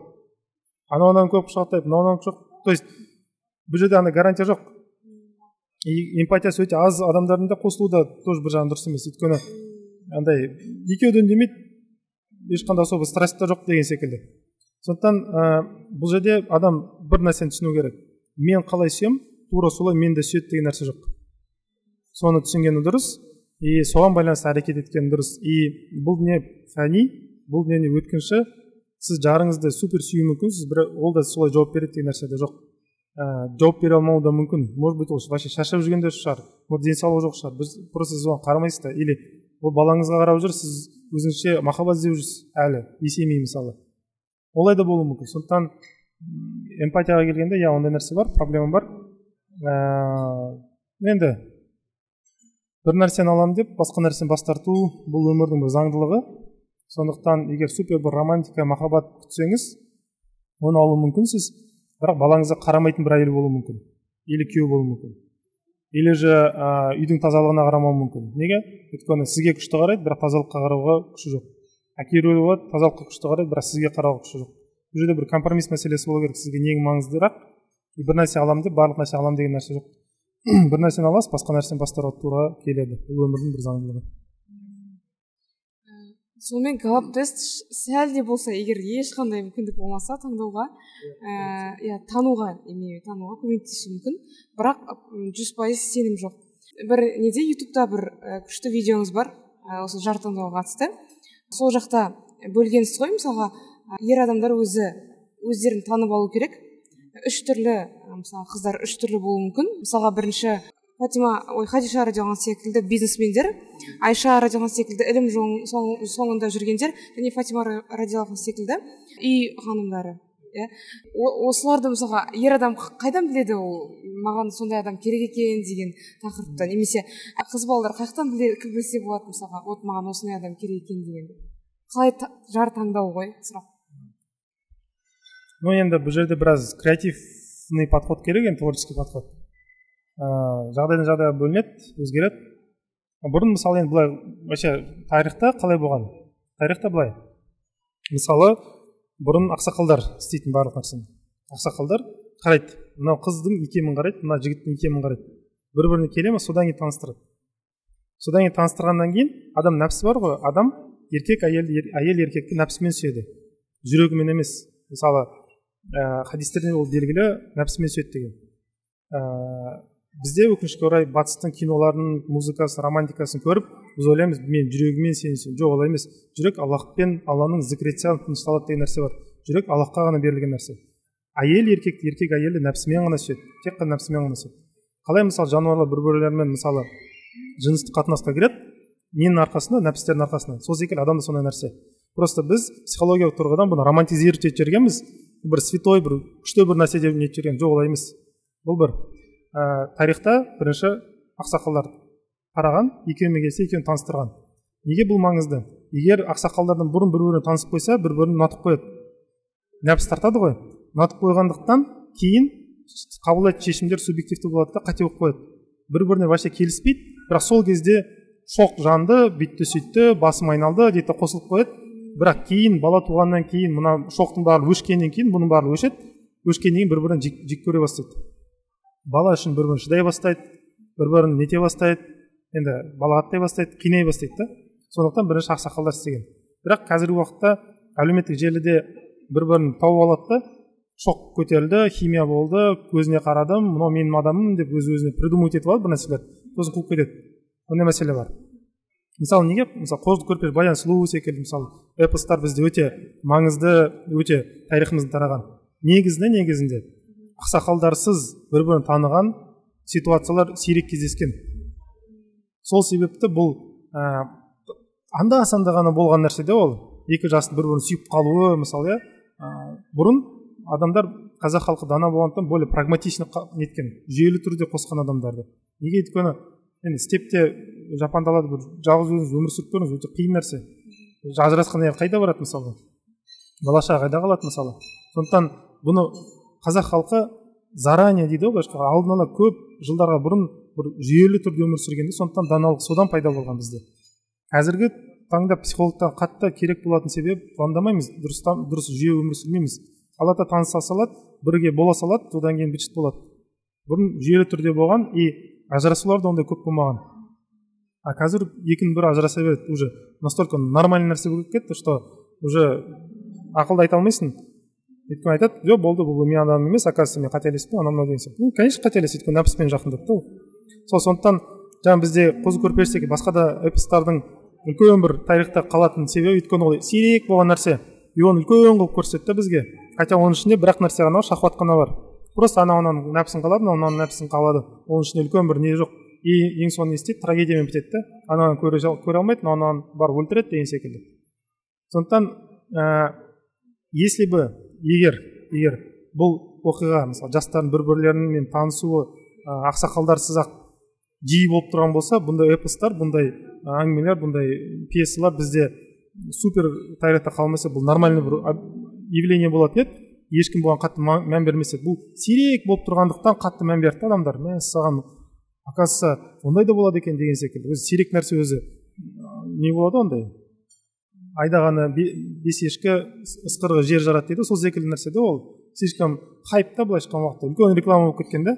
Анауынан көп құшақтайды мынауынан құшақ то есть бұл жерде андай гарантия жоқ. И эмпатиясы өте аз адамдардың да қосылуы да тоже бір жағынан дұрыс емес. Өйткені андай екеуі де үндемейді. Ешқандай особо страсть та жоқ деген секілді. Сондықтан ә, бұл жерде адам бір нәрсені түсіну керек. Мен қалай сүйемін? Тура солай мені де сүйеді деген нәрсе жоқ. Соны түсінгені дұрыс. И соған байланысты әрекет еткені дұрыс. И бұл дүние фәни бұл дүние өткінші. Сіз жарыңызды супер сүюі мүмкінсіз бірақ ол да солай жауап береді деген нәрсе де жоқ. Ә, жауап бере алмауы да мүмкін. Может быть ол вообще шаршап жүрген де шығар может денсаулығы жоқ шығар біз просто сіз оған қарамайсыз да. Или ол балаңызға қарап жүр сіз өзіңізше махаббат іздеп жүрсіз әлі есеймей мысалы. Олай да болуы мүмкін. Сондықтан эмпатияға келгенде иә ондай нәрсе бар проблема бар. Ә, енді бір нәрсені аламын деп басқа нәрсені бас тарту бұл өмірдің бір заңдылығы. Сондықтан егер супер бір романтика махаббат күтсеңіз оны алу мүмкінсіз. Бірақ балаңызға қарамайтын бір әйел болуы мүмкін. Или күйеу болуы мүмкін. Или же ә, үйдің тазалығына қарамауы мүмкін. Неге? Өйткені сізге күшті қарайды бірақ тазалыққа қарауға күші жоқ. Кейбіреулер болады тазалыққа күшті қарайды бірақ сізге қарауға күші жоқ. Бұл жерде бір компромисс мәселесі болу керек. Сізге нең маңыздырақ? Бір нәрсе аламын деп барлық нәрсе аламын деген нәрсе жоқ. Бір нәрсені аласыз басқа нәрсені бас тура келеді. Бұл өмірдің бір заңдылығы. Сонымен галап тест сәл де болса егер ешқандай мүмкіндік болмаса таңдауға иә тануға имею тануға көмектесуі мүмкін. Бірақ жүз пайыз сенім жоқ. Бір неде? Ютубта бір күшті видеоңыз бар. Осы жар таңдауға қатысты. Сол жақта бөлгенсіз ғой мысалға ер адамдар өзі өздерін танып алу керек. Үш түрлі мысалы қыздар үш түрлі болуы мүмкін. Мысалға бірінші фатима ой хадиша радиаллаху секілді бизнесмендер айша радиаллаху секілді ілім соңында жүргендер және фатима радиаллаху секілді үй ханымдары иә. Осыларды мысалға ер адам қайдан біледі ол? Маған сондай адам керек екен деген тақырыпты немесе қыз балалар қай жақтан білсе болады мысалға вот маған осындай адам керек екен дегенді қалай жар таңдау ғой сұрақ. Ну енді бұл жерде біраз креативный подход керек енді творческий подход ыыы жағдайдан жағдайға бөлінеді өзгереді бұрын мысалы енді былай вообще тарихта қалай болған тарихта былай мысалы бұрын ақсақалдар істейтін барлық нәрсені ақсақалдар қарайды мынау қыздың икемін қарайды мына жігіттің икемін қарайды бір біріне келе ма содан кейін таныстырады содан кейін таныстырғаннан кейін адам нәпсі бар ғой адам еркек әйел әйел еркекті нәпсімен сүйеді жүрегімен емес мысалы ә, хадистерде ол белгілі нәпсімен сүйеді деген. Ә, бізде өкінішке орай батыстың киноларының музыкасын романтикасын көріп біз ойлаймыз мен жүрегіммен сені жоқ олай емес. Жүрек аллахпен алланың зікір етсе тынышталады деген нәрсе бар. Жүрек аллахқа ғана берілген нәрсе. Әйел еркек еркек әйелді нәпсімен ғана сүйеді тек қана нәпсімен ғана сүйеді қалай мысалы жануарлар бір бірлерімен мысалы жыныстық қатынасқа кіреді ненің арқасында нәпстердің арқасында. Сол секілді адамда сондай нәрсе. Просто біз психологиялық тұрғыдан бұны романтизировать етіп жібергенбіз. Бір святой бір күшті бір нәрсе деп жіберген жоқ олай емес. Бұл бір ә, тарихта бірінші ақсақалдар қараған екеуімен келсе екеуін таныстырған. Неге бұл маңызды? Егер ақсақалдардан бұрын бір біріне танысып қойса бір бірін ұнатып қояды. Нәпсі тартады ғой. Ұнатып қойғандықтан кейін қабылдайтын шешімдер субъективті болады да қате болып қояды. Бір біріне вообще келіспейді бірақ сол кезде шоқ жанды бүйтті сөйтті басым айналды дейді қосылып қояды. Бірақ кейін бала туғаннан кейін мына шоқтың барлығы өшкеннен кейін бұның барлығы өшеді. Өшкеннен кейін бір бірін жек, көре бастайды. Бала үшін бір бірін шыдай бастайды бір бірін нете бастайды енді балағаттай бастайды қинай бастайды да. Сондықтан бірінші ақсақалдар істеген. Бірақ қазіргі уақытта әлеуметтік желіде бір бірін тауып алады да шок көтерілді химия болды көзіне қарадым мынау менің адамым деп өз өзіне придумывать етіп алады бір нәрселер. Сосын қуып кетеді. Ондай мәселе бар. Мысалы неге мысалы қозы көрпеш баян сұлу секілді мысалы эпостар бізде өте маңызды өте тарихымызда тараған. Негізінде негізінде ақсақалдарсыз бір бірін таныған ситуациялар сирек кездескен. Сол себепті бұл ә, анда санда ғана болған нәрсе де ол. Екі жастың бір бірін сүйіп қалуы мысалы иә. Бұрын адамдар қазақ халқы дана болғандықтан более прагматично неткен жүйелі түрде қосқан адамдарды. Неге өйткені енді степте жапан далада бір жалғыз өзіңіз өмір сүріп көріңіз өте қиын нәрсе. Ажырасқан әйел қайда барады мысалы бала шаға қайда қалады мысалы? Сондықтан бұны қазақ халқы заранее дейді ғой былайша алдын ала көп жылдарға бұрын бір жүйелі түрде өмір сүргенде сондықтан даналық содан пайда болған бізде. Қазіргі таңда психологтар қатты керек болатын себебі пландамаймыз дұрыс дұрыс жүйе өмір сүрмейміз. Алла тағала таныса салады бірге бола салады содан кейін быт болады. Бұрын жүйелі түрде болған и ажырасулар да ондай көп болмаған. А қазір екінің бірі ажыраса береді уже настолько нормальный нәрсе болып кетті что уже ақылды айта алмайсың. Өйткені айтады жоқ болды бұл менің адамым емес оказывается мен қателестім анау мынау деген сияқты ну конечно қателесті өйткені нәпсімен жақындады да ол. Сол сондықтан жаңа бізде қозы көрпеш секілді басқа да эпостардың үлкен бір тарихта қалатын себебі өйткені ол сирек болған нәрсе. И оны үлкен қылып көрсетті бізге. Хотя оның ішінде бір ақ нәрсе ғана бар шахват қана бар. Просто анау мынаның нәпсін қалады мынау мынаның нәпсін қалады. Оның ішінде үлкен бір не жоқ. И ең соңында не істейді трагедиямен бітеді да ананы көре, көре алмайды мынау барып өлтіреді деген секілді. Сондықтан ә, если бы егер егер бұл оқиға мысалы жастардың бір бірлерімен танысуы ә, ақсақалдарсыз ақ жиі болып тұрған болса бұндай эпостар бұндай әңгімелер бұндай пьесалар бізде супер тарихта қалмаса бұл нормальный бір явление болатын еді. Ешкім бұған қатты мән бермесе бұл сирек болып тұрғандықтан қатты мән берді адамдар. Мәссаған оказывается ондай да болады екен деген секілді. Өзі сирек нәрсе өзі не болады ондай? Айдағаны бес ешкі ысқырығы жер жарады дейді сол секілді нәрсе да ол. Слишком хайп та былайша айтқан уақытта. Үлкен реклама болып кеткен да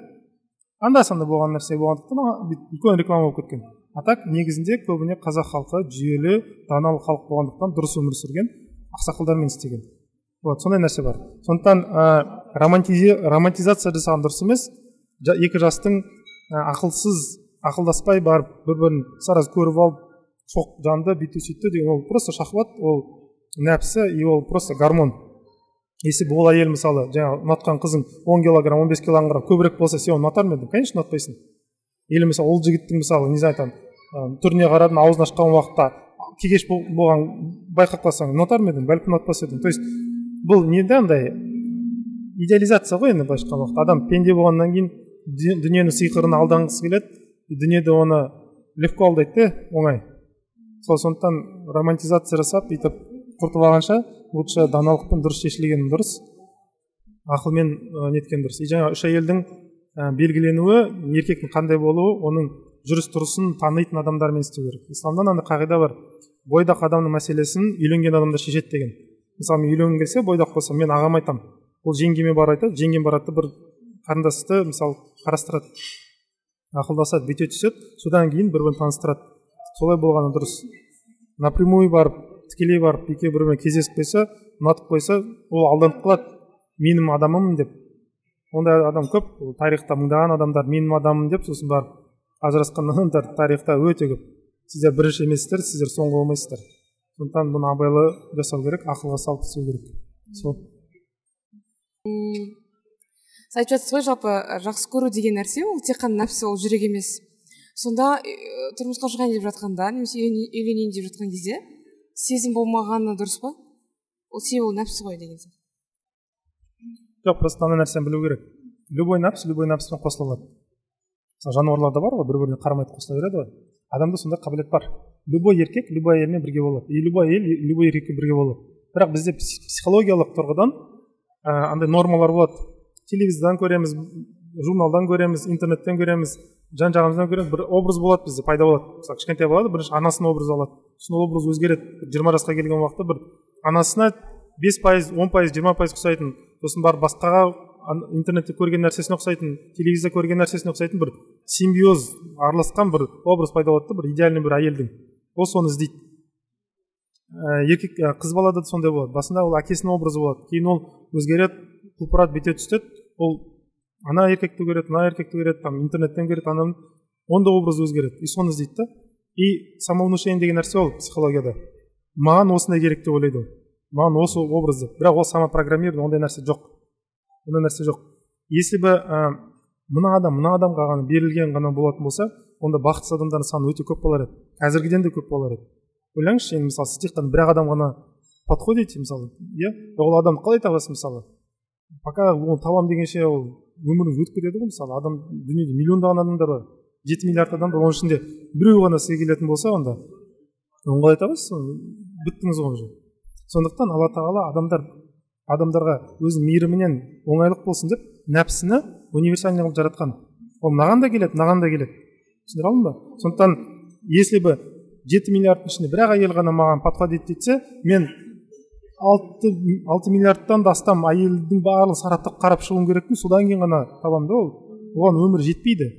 анда санда болған нәрсе болғандықтан үлкен реклама болып кеткен. А так негізінде көбіне қазақ халқы жүйелі даналы халық болғандықтан дұрыс өмір сүрген ақсақалдармен істеген. Вот сондай нәрсе бар. Сондықтан ә, романтизация жасаған дұрыс емес. Екі жастың ақылсыз ақылдаспай барып бір бірін сразу көріп алып шоқ жанды бүйтті сөйтті деген ол просто шахват ол нәпсі и ол просто гормон. Если ол әйел мысалы жаңағы ұнатқан қызың он килограмм он бес килограмм көбірек болса сен оны ұнатар ма едің? Конечно ұнатпайсың. Или мысалы ол жігіттің мысалы не знаю там түріне қарадың аузын ашқан уақытта кегеш болған байқап қалсаң ұнатар ма едің? Бәлкім ұнатпас едің. То есть бұл не да андай идеализация ғой енді былайша айтқан уақытта. Адам пенде болғаннан кейін дүниенің сиқырына алданғысы келеді. Дүниеде оны легко алдайды да оңай. Сол сондықтан романтизация жасап бүйтіп құртып алғанша лучше даналықпен дұрыс шешілген дұрыс ақылмен неткен дұрыс. И жаңағы үш әйелдің ә, белгіленуі еркектің қандай болуы оның жүріс тұрысын танитын адамдармен істеу керек. Исламда мынандай қағида бар. Бойдақ адамның мәселесін үйленген адамдар шешеді деген. Мысалы мен үйленгім келсе бойдақ болса мен ағама айтамын ол жеңгеме барып айтады жеңгем барады да бір қарындасты мысалы қарастырады. Ақылдасады. Бүйте түседі содан кейін бір бірін таныстырады. Солай болғаны дұрыс. Напрямую барып тікелей барып екеуі бір бірімен кездесіп қойса ұнатып қойса ол алданып қалады. Менің адамымын деп. Ондай адам көп. Ол тарихта мыңдаған адамдар менің адамым деп сосын барып ажырасқан адамдар тарихта өте көп. Сіздер бірінші емессіздер сіздер соңғы болмайсыздар. Сондықтан бұны абайлы жасау керек ақылға салып істеу керек. Сол. Сіз айтып жатсыз ғой жалпы жақсы көру деген нәрсе ол тек қана нәпсі ол жүрек емес. Сонда тұрмысқа шығайын деп жатқанда немесе үйленейін деп жатқан кезде сезім болмағаны дұрыс па ол себебі ол нәпсі ғой деген сияқты. Жоқ просто ана нәрсені білу керек. Любой нәпсі любой нәпспен қосыла алады. Мысалы жануарларда бар ғой бір біріне қарамайды қосыла береді ғой. Адамда сондай қабілет бар. Любой еркек любой әйелмен бірге болады. И любой әйел любой еркекпен бірге болады. Бірақ бізде психологиялық тұрғыдан андай нормалар болады. Телевизордан көреміз журналдан көреміз интернеттен көреміз жан жағымыздан көреміз. Бір образ болады бізде пайда болады. Мысалы кішкентай бала бірінші анасының образы алады. Сосын ол образ өзгереді. Жиырма жасқа келген уақытта бір анасына бес пайыз он пайыз жиырма пайыз ұқсайтын сосын барып басқаға интернетте көрген нәрсесіне ұқсайтын телевизорда көрген нәрсесіне ұқсайтын бір симбиоз араласқан бір образ пайда болады да бір идеальный бір әйелдің. Ол соны іздейді. Ә, еркек ә, қыз балада да сондай болады. Басында ол әкесінің образы болады. Кейін ол өзгереді. Құлпырады бүйте түседі ол ана еркекті көреді мына еркекті көреді там интернеттен көреді ана оның да образы өзгереді и соны іздейді да и самовнушение деген нәрсе ол психологияда маған осындай керек деп ойлайды ол маған осы образды бірақ ол самопрограммирование ондай нәрсе жоқ ондай нәрсе жоқ если бы ә, мына адам мына адамға ғана берілген ғана болатын болса онда бақытсыз адамдардың саны өте көп болар еді қазіргіден де көп болар еді ойлаңызшы енді мысалы сіз тек қана бір ақ адам ғана подходите мысалы иә ол адамды қалай табасыз мысалы пока оны табамын дегенше ол өміріңіз өтіп кетеді ғой. Мысалы адам дүниеде миллиондаған адамдар бар жеті миллиард адам бар оның ішінде біреу ғана сізге келетін болса онда оны қалай табасыз? Біттіңіз ғой уже. Сондықтан алла тағала адамдар адамдарға өзінің мейірімінен оңайлық болсын деп нәпсіні универсальный қылып жаратқан. Ол мынаған да келеді мынаған да келеді. Түсіндіре алдым ба сондықтан если бы жеті миллиардтың ішінде бір ақ әйел ғана маған подходить етсе мен алты, алты миллиардтан да астам әйелдің барлығын сараптап қарап шығуым керекпін. Содан кейін ғана табамын да ол. Оған өмір жетпейді.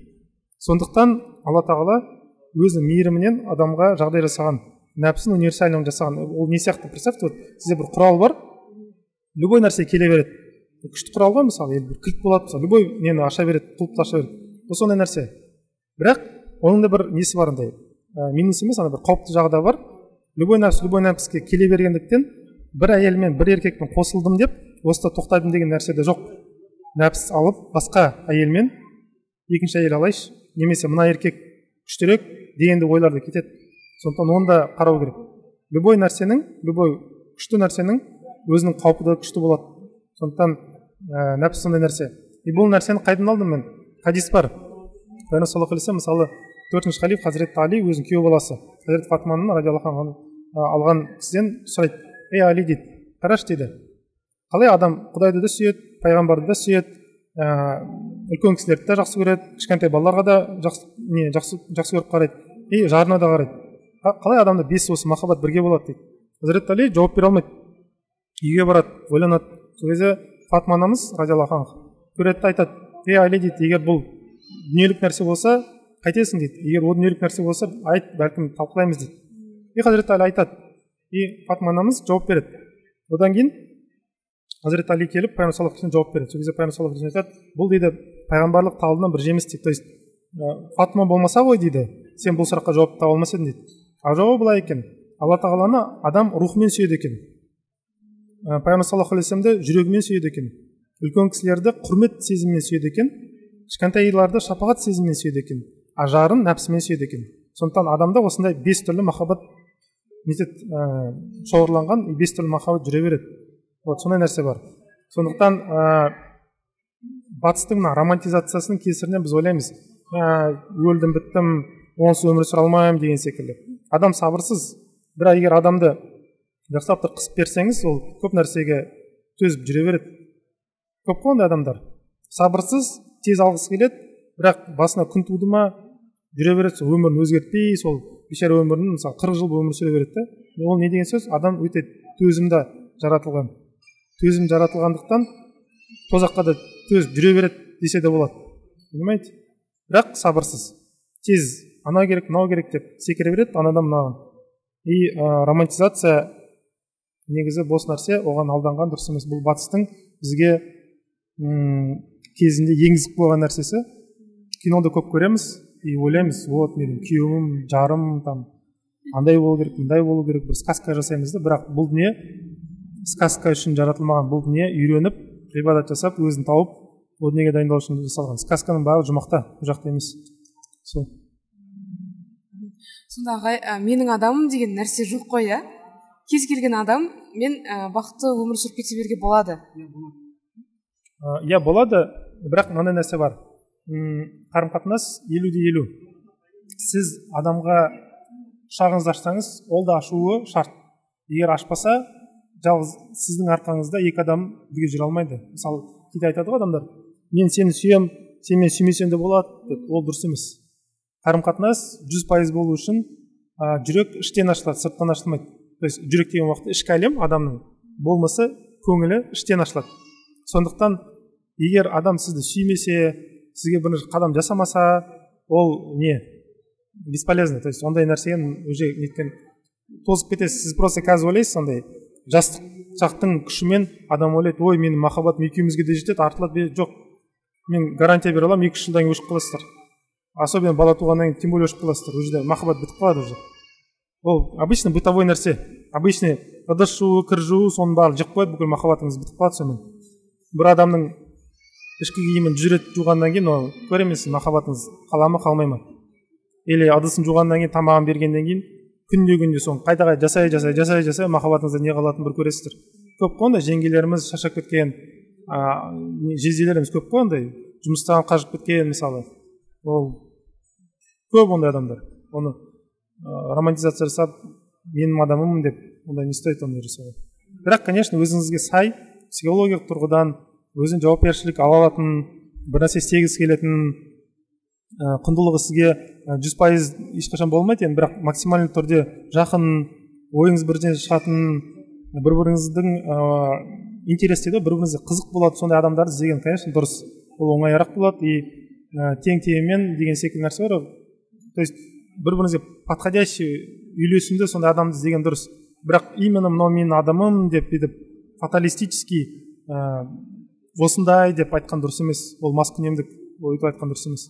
Сондықтан алла тағала өзінің мейірімінен адамға жағдай жасаған нәпсін универсальным жасаған. Ол не сияқты? Представьте вот сізде бір құрал бар. Любой нәрсе келе береді. Күшті құрал ғой мысалы енді бір кілт болады мысалы. Любой нені аша береді құлыпты аша береді. Ол сондай нәрсе. Бірақ оның да бір несі бар андай? Ә, минус емес ана бір қауіпті жағы да бар. Любой нәпсі любой нәпсіге келе бергендіктен бір әйелмен бір еркекпен қосылдым деп осында тоқтадым деген нәрсе де жоқ. Нәпсі алып басқа әйелмен екінші әйел алайыншы немесе мына еркек күштірек дегенде ойлар да кетеді. Сондықтан оны да қарау керек. Любой нәрсенің любой күшті нәрсенің өзінің қаупі да күшті болады. Сондықтан ә, нәпсі сондай нәрсе. И бұл нәрсені қайдан алдым мен? Хадис бар. Пайғамбар саллаллаху мысалы төртінші халиф хазіреті али өзінің күйеу баласы радиаллаху анханы алған кісіден сұрайды. Ей али дейді қарашы дейді қалай адам құдайды да сүйеді пайғамбарды да сүйеді ә, үлкен кісілерді да жақсы көреді кішкентай балаларға да жақсы не жақсы жақсы көріп қарайды и жарына да қарайды. Қалай адамда бес осы махаббат бірге болады дейді. Хазірет али жауап бере алмайды. Үйге барады ойланады. Сол кезде фатма анамыз радиаллаху анха көреді айтады. Ей али дейді егер бұл дүниелік нәрсе болса қайтесің дейді. Егер ол дүниелік нәрсе болса айт бәлкім талқылаймыз дейді. И хазірет али айтады. И фатма анамыз жауап береді. Одан кейін хазірет али келіп пайғамбар саллаллаху жауап береді. Сол кезде пайғамбар саллаллаху айтады бұл дейді пайғамбарлық талынан бір жеміс дейді то есть фатма болмаса ғой дейді сен бұл сұраққа жауап таба алмас едің дейді ал жауабы былай екен. Алла тағаланы адам рухымен сүйеді екен. Пайғамбар саллаллаху алейхи вассаламды жүрегімен сүйеді екен. Үлкен кісілерді құрмет сезімімен сүйеді екен. Кішкентайларды шапағат сезімімен сүйеді екен. А жарын нәпсімен сүйеді екен. Сондықтан адамда осындай бес түрлі махаббат нетеді ә, шоғырланған бес түрлі махаббат жүре береді. Вот сондай нәрсе бар. Сондықтан ә, батыстың мына романтизациясының кесірінен біз ойлаймыз ә, өлдім біттім онсыз өмір сүре алмаймын деген секілді. Адам сабырсыз. Бірақ егер адамды жақсылап тұрып қысып берсеңіз ол көп нәрсеге төзіп жүре береді. Көп қой ондай адамдар. Сабырсыз тез алғысы келеді бірақ басына күн туды ма жүре береді сол өмірін өзгертпей сол бейшара өмірін мысалы қырық жыл өмір сүре береді да. Ол не деген сөз? Адам өте төзімді жаратылған. Төзім жаратылғандықтан тозаққа да төзіп жүре береді десе де болады. Понимаете? Бірақ сабырсыз. Тез анау керек мынау керек деп секіре береді анадан мынаған. И ә, романтизация негізі бос нәрсе оған алданған дұрыс емес. Бұл батыстың бізге м кезінде енгізіп қойған нәрсесі. Кинода көп көреміз. И ойлаймыз вот менің күйеуім жарым там андай болу керек мындай болу керек бір сказка жасаймыз да. Бірақ бұл дүние сказка үшін жаратылмаған бұл дүние үйреніп ғибадат жасап өзін тауып ол дүниеге дайындау үшін жасалған. Сказканың барлығы жұмақта бұл жақта емес. Сол. Сонда ағай ә, менің адамым деген нәрсе жоқ қой иә? Кез келген адам мен ә, бақытты өмір сүріп кете беруге болады иә болады бірақ мынандай нәрсе бар. Қарым қатынас елу де елу. Сіз адамға құшағыңызды ашсаңыз ол да ашуы шарт. Егер ашпаса жалғыз сіздің арқаңызда екі адам бірге жүре алмайды. Мысалы кейде айтады ғой адамдар мен сені сүйемін сен мені сүймесең де болады деп. Ол дұрыс емес. Қарым қатынас жүз пайыз болу үшін ә, жүрек іштен ашылады сырттан ашылмайды. То есть жүрек деген уақытта ішкі әлем адамның болмысы көңілі іштен ашылады. Сондықтан егер адам сізді сүймесе сізге бір қадам жасамаса ол не бесполезно то есть ондай нәрсені уже неткен. Тозып кетесіз. Сіз просто қазір ойлайсыз андай жастық шақтың күшімен адам ойлайды ой менің махаббатым екеумізге де жетеді артылады жоқ. Мен гарантия бере аламын екі үш жылдан кейін өшіп қаласыздар. Особенно бала туғаннан кейін тем более өшіп қаласыздар. Уже махаббат бітіп қалады уже. Ол обычно бытовой нәрсе. Обычный ыдыс жуу кір жуу соның барлығы жеп қояды бүкіл махаббатыңыз бітіп қалады сонымен. Бір адамның ішкі киімін жүз рет жуғаннан кейін ол көреміз махаббатыңыз қала ма қалмай ма? Или ыдысын жуғаннан кейін тамағын бергеннен кейін күнде күнде соны қайта қайта жасай жасай жасай жасай махаббатыңызда не қалатынын бір көресіздер. Көп қой ондай жеңгелеріміз шаршап кеткен ыыы жезделеріміз көп қой ондай жұмыстан қажып кеткен мысалы. Ол көп ондай адамдар. Оны ә, романтизация жасап менің адамымын деп ондай не стоит ондай жасауға. Бірақ конечно өзіңізге сай психологиялық тұрғыдан өзін жауапкершілік ала алатын бір нәрсе істегісі келетін ә, құндылығы сізге жүз пайыз ешқашан болмайды енді бірақ максимальный түрде жақын ойыңыз бірден шығатын бір біріңіздің ыыы интерес дейді бір біріңізге қызық болады сондай адамдарды іздеген конечно дұрыс. Ол оңайырақ болады и ә, тең теңімен деген секілді нәрсе бар. То есть бір біріңізге подходящий үйлесімді сондай адамды іздеген дұрыс. Бірақ именно мынау менің адамым деп бүйтіп фаталистический ә, осындай деп айтқан дұрыс емес. Ол маскүнемдік өйтіп айтқан дұрыс емес.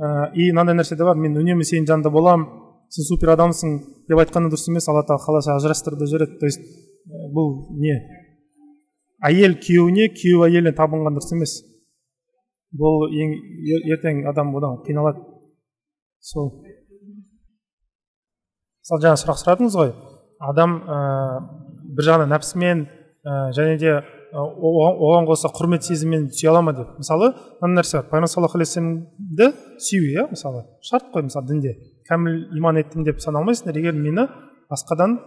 Ә, и мынандай нәрсе де бар. Мен үнемі сенің жанында боламын сен супер адамсың деп айтқан дұрыс емес. Алла тағала қаласа ажырастырып да жібереді то есть бұл не? Әйел күйеуіне күйеу әйеліне табынған дұрыс емес. Бұл ең ертең адам одан қиналады. Сол. Мысалы жаңа сұрақ сұрадыңыз ғой. Адам ә, бір жағынан нәпсімен ә, және де оған қоса құрмет сезіммен сүйе ала ма деп. Мысалы мынандай нәрсе бар. Пайғамбар саллаллаху алейхи вассаламды сүю иә мысалы. Шарт қой мысалы дінде. Кәміл иман еттім деп саналмайсыңдар егер мені басқадан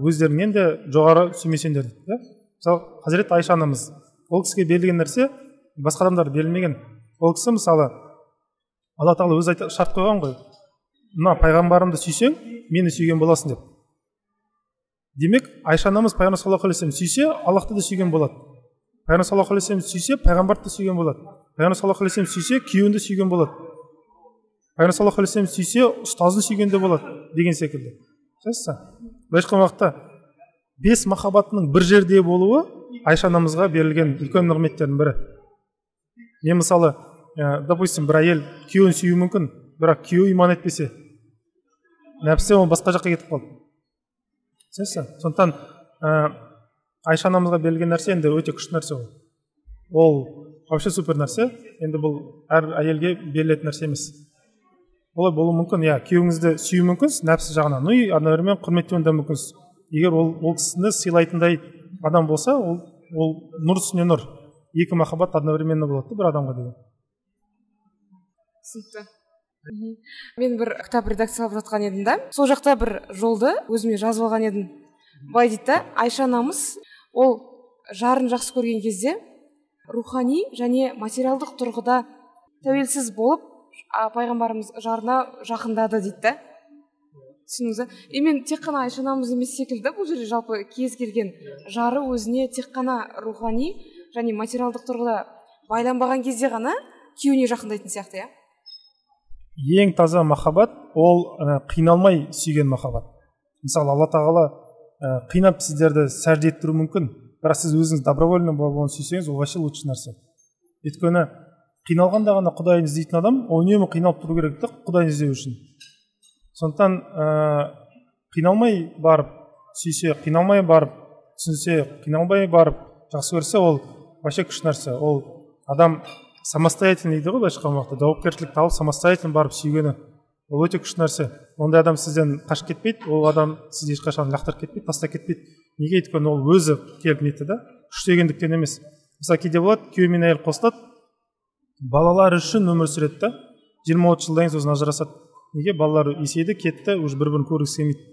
өздеріңнен де жоғары сүймесеңдер дейді иә. Мысалы хазірет айша анамыз. Ол кісіге берілген нәрсе басқа адамдарға берілмеген. Ол кісі мысалы алла тағала өзі шарт қойған ғой. Мына пайғамбарымды сүйсең мені сүйген боласың деп. Демек айша анамыз пайғамбар саллаллаху алейхи вассалам сүйсе аллахты да сүйген болады. Пайғамбар саллаллаху алейхи вассалам сүйсе пайғамбарды да сүйген болады. Пайғамбар саллаллаху алейхи вассалам сүйсе күйеуін де сүйген болады. Пайғамбар саллаллаху алейхи вассалам сүйсе ұстазын сүйген де болады деген секілді. Түсінесіз былайша айтқан уақытта бес махаббатының бір жерде болуы айша анамызға берілген үлкен нығметтердің бірі. Мен мысалы ә, допустим бір әйел күйеуін сүюі мүмкін бірақ күйеуі иман етпесе нәпсі ол басқа жаққа кетіп қалды. Түсінесіз сондықтан ә, айша анамызға берілген нәрсе енді өте күшті нәрсе ол. Ол вообще супер нәрсе. Енді бұл әр әйелге берілетін нәрсе емес. Олай болуы мүмкін. Иә күйеуіңізді сүю мүмкінсіз нәпсі жағынан. Ну и одновременно құрметтеуін де мүмкінсіз. Егер ол ол кісіні сыйлайтындай адам болса ол ол нұр үстіне нұр. Екі махаббат одновременно болады бір адамға деген. Түсінікті мен бір кітап редакциялап жатқан едім да. Сол жақта бір жолды өзіме жазып алған едім. Былай дейді да айша анамыз ол жарын жақсы көрген кезде рухани және материалдық тұрғыда тәуелсіз болып пайғамбарымыз жарына жақындады дейді да. Түсіндіңіз и мен тек қана айша анамыз емес секілді бұл жерде жалпы кез келген жары өзіне тек қана рухани және материалдық тұрғыда байланбаған кезде ғана күйеуіне жақындайтын сияқты иә. Ең таза махаббат ол қиналмай сүйген махаббат. Мысалы алла тағала қинап сіздерді сәжде еттіруі мүмкін бірақ сіз өзіңіз добровольно болып оны сүйсеңіз ол вообще лучший нәрсе. Өйткені қиналғанда ғана құдайын іздейтін адам ол үнемі қиналып тұру керек та құдайын іздеу үшін. Сондықтан ә, қиналмай барып сүйсе қиналмай барып түсінсе қиналмай барып жақсы көрсе ол вообще күшті нәрсе. Ол адам самостоятельный дейді ғой былайша айтқан уақытта жауапкершілік алып самостоятельно барып сүйгені. Ол өте күшті нәрсе. Ондай адам сізден қашып кетпейді ол адам сізді ешқашан лақтырып кетпейді тастап кетпейді. Неге? Өйткені ол өзі келіп нетті да күштегендіктен емес. Мысалы кейде болады күйеу мен әйел қосылады балалар үшін өмір сүреді да. жиырма отыз жылдан кейін сосын ажырасады. Неге? Балалар есейді кетті уже бір бірін көргісі келмейді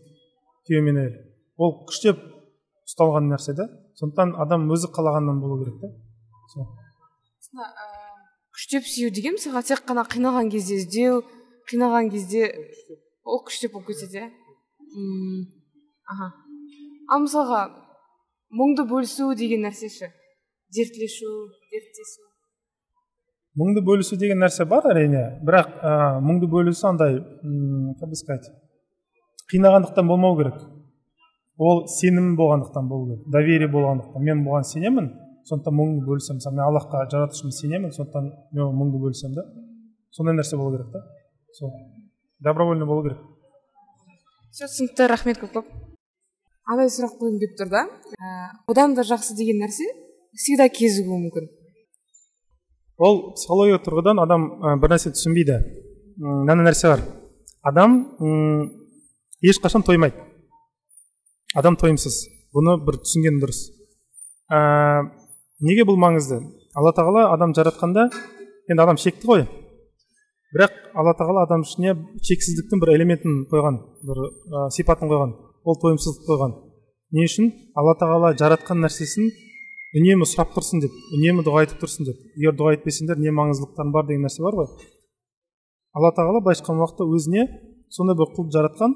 күйеу мен әйел. Ол күштеп ұсталған нәрсе да. Сондықтан адам өзі қалағаннан болу керек та. Күштеп сүю деген мысалға тек қана қиналған кезде іздеу қиналған кезде ол күштеп болып кетеді иә? Аха. Ал мысалға мұңды бөлісу деген нәрсе ше? Дертлесу дерттесу. Мұңды бөлісу деген нәрсе бар әрине бірақ ә, мұңды бөлісу андай как бы сказать қинағандықтан болмау керек. Ол сенім болғандықтан болу керек доверие болғандықтан. Мен бұған сенемін. Сондықтан мұңды бөлісемін мысалы мен аллахқа жаратушыма сенемін сондықтан мен мұңды бөлісемін да сондай нәрсе болу керек та. Сол. Добровольно болу керек. Все түсінікті рахмет көп көп. Андай сұрақ қойғым келіп тұр да. Одан да жақсы деген нәрсе всегда кезігуі мүмкін. Ол психология тұрғыдан адам ә, бір нәрсе түсінбейді. Мынандай нәрсе бар. Адам м ешқашан тоймайды. Адам тойымсыз. Бұны бір түсінген дұрыс. Ә, неге бұл маңызды? Алла тағала адам жаратқанда енді адам шекті ғой. Бірақ алла тағала адам ішіне шексіздіктің бір элементін қойған бір ә, сипатын қойған ол тойымсыздық қойған. Не үшін? Алла тағала жаратқан нәрсесін үнемі сұрап тұрсын деп үнемі дұға айтып тұрсын деп. Егер дұға етпесеңдер не маңыздылықтарың бар деген нәрсе бар ғой. Алла тағала былайша айтқан уақытта өзіне сондай бір құлды жаратқан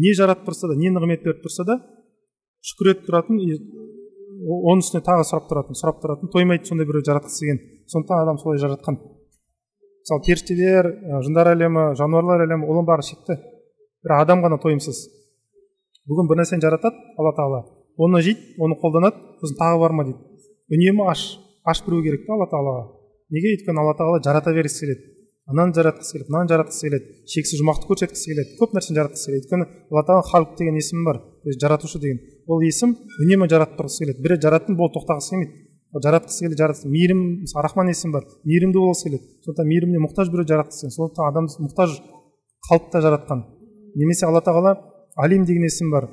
не жаратып тұрса да не нығмет беріп тұрса да шүкір етіп тұратын оның үстіне тағы сұрап тұратын сұрап тұратын тоймайтын сондай біреу жаратқысы келген. Сондықтан адам солай жаратқан. Мысалы періштелер жындар әлемі жануарлар әлемі оның бәрі шекті. Бірақ адам ғана тойымсыз. Бүгін бір нәрсені жаратады алла тағала. Оны жейді оны қолданады сосын тағы бар ма дейді. Үнемі аш аш беру керек та алла тағалаға? Неге өйткені алла тағала жарата бергісі келеді? Ананы жаратқысы келеді мынаны жаратқысы келеді шексіз жұмақты көрсеткісі келеді көп нәрсені жаратқысы келеді. Өйткені алла тағала халық деген есімі бар то есть жаратушы деген. Ол есім үнемі жаратып тұрғысы келеді. Бір рет жараттым болды тоқтағысы келмейді. Жаратқысы келеді жаратқысы мейірім мысалы рахман есімі бар мейірімді болғысы келеді. Сондықтан мейіріміне мұқтаж біреу жаратқысы келеді. Сондықтан адамды мұқтаж қалыпта жаратқан. Немесе алла тағала алим деген есім бар.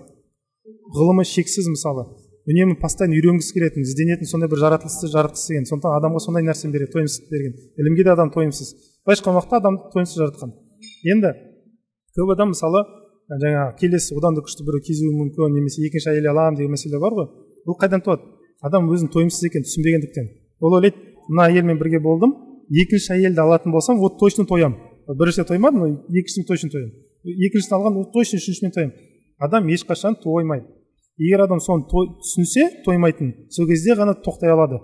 Ғылымы шексіз мысалы. Үнемі постоянно үйренгісі келетін ізденетін сондай бір жаратылысты жаратқысы келген. Сондықтан адамға сондай нәрсені береді тойымсыз берген. Ілімге де адам тойымсыз. Былайша айтқан уақытта адамды тойымсыз жаратқан. Енді көп адам мысалы жаңағы келесі одан да күшті біреу кезуі мүмкін немесе екінші әйел аламын деген мәселе бар ғой. Бұл қайдан туады? Адам өзінің тойымсыз екенін түсінбегендіктен. Ол ойлайды мына әйелмен бірге болдым екінші әйелді алатын болсам вот точно тоямын біріншісіне тоймадым екіншісіне точно тоямын екіншісін алған точно үшіншісімен тоямын адам ешқашан тоймайды. Егер адам соны түсінсе тоймайтын сол кезде ғана тоқтай алады.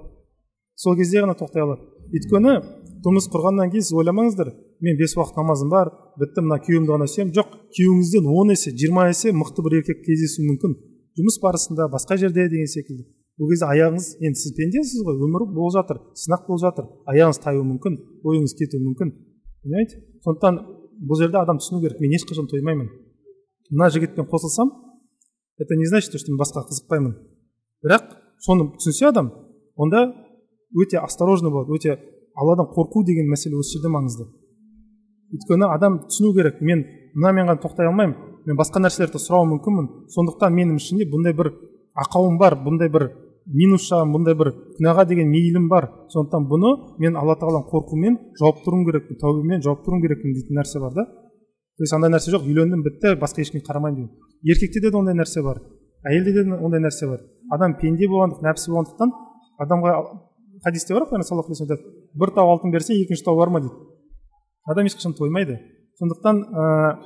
Сол кезде ғана тоқтай алады. Өйткені тұрмыс құрғаннан кейін сіз ойламаңыздар мен бес уақыт намазым бар бітті мына күйеуімді ғана сүйемін жоқ күйеуіңізден он есе жиырма есе мықты бір еркек кездесуі мүмкін. Жұмыс барысында басқа жерде деген секілді. Ол кезде аяғыңыз енді сіз пендесіз ғой өмір болып жатыр сынақ болып жатыр аяғыңыз таюы мүмкін ойыңыз кетуі мүмкін. Понимаете? Сондықтан бұл жерде адам түсіну керек мен ешқашан тоймаймын. Мына жігітпен қосылсам это не значит что мен басқаға қызықпаймын. Бірақ соны түсінсе адам онда өте осторожный болады өте алладан қорқу деген мәселе осы жерде маңызды. Өйткені адам түсіну керек. Мен мынамен ғана тоқтай алмаймын. Мен басқа нәрселерді сұрауым мүмкінмін. Сондықтан менің ішімде бұндай бір ақауым бар бұндай бір минус жағым бұндай бір күнәға деген мейілім бар. Сондықтан бұны мен алла тағаладан қорқумен жауып тұруым керекпін тәубемен жауып тұруым керекпін дейтін нәрсе бар да. То есть андай нәрсе жоқ үйлендім бітті басқа ешкімге қарамаймын деген еркекте де ондай нәрсе бар әйелде де ондай нәрсе бар. Адам пенде болғандық нәпсі болғандықтан адамға хадисте бар ғой саллаллаху алейхи бір тау алтын берсе екінші тау бар ма? дейді. Адам ешқашан тоймайды. Сондықтан ә,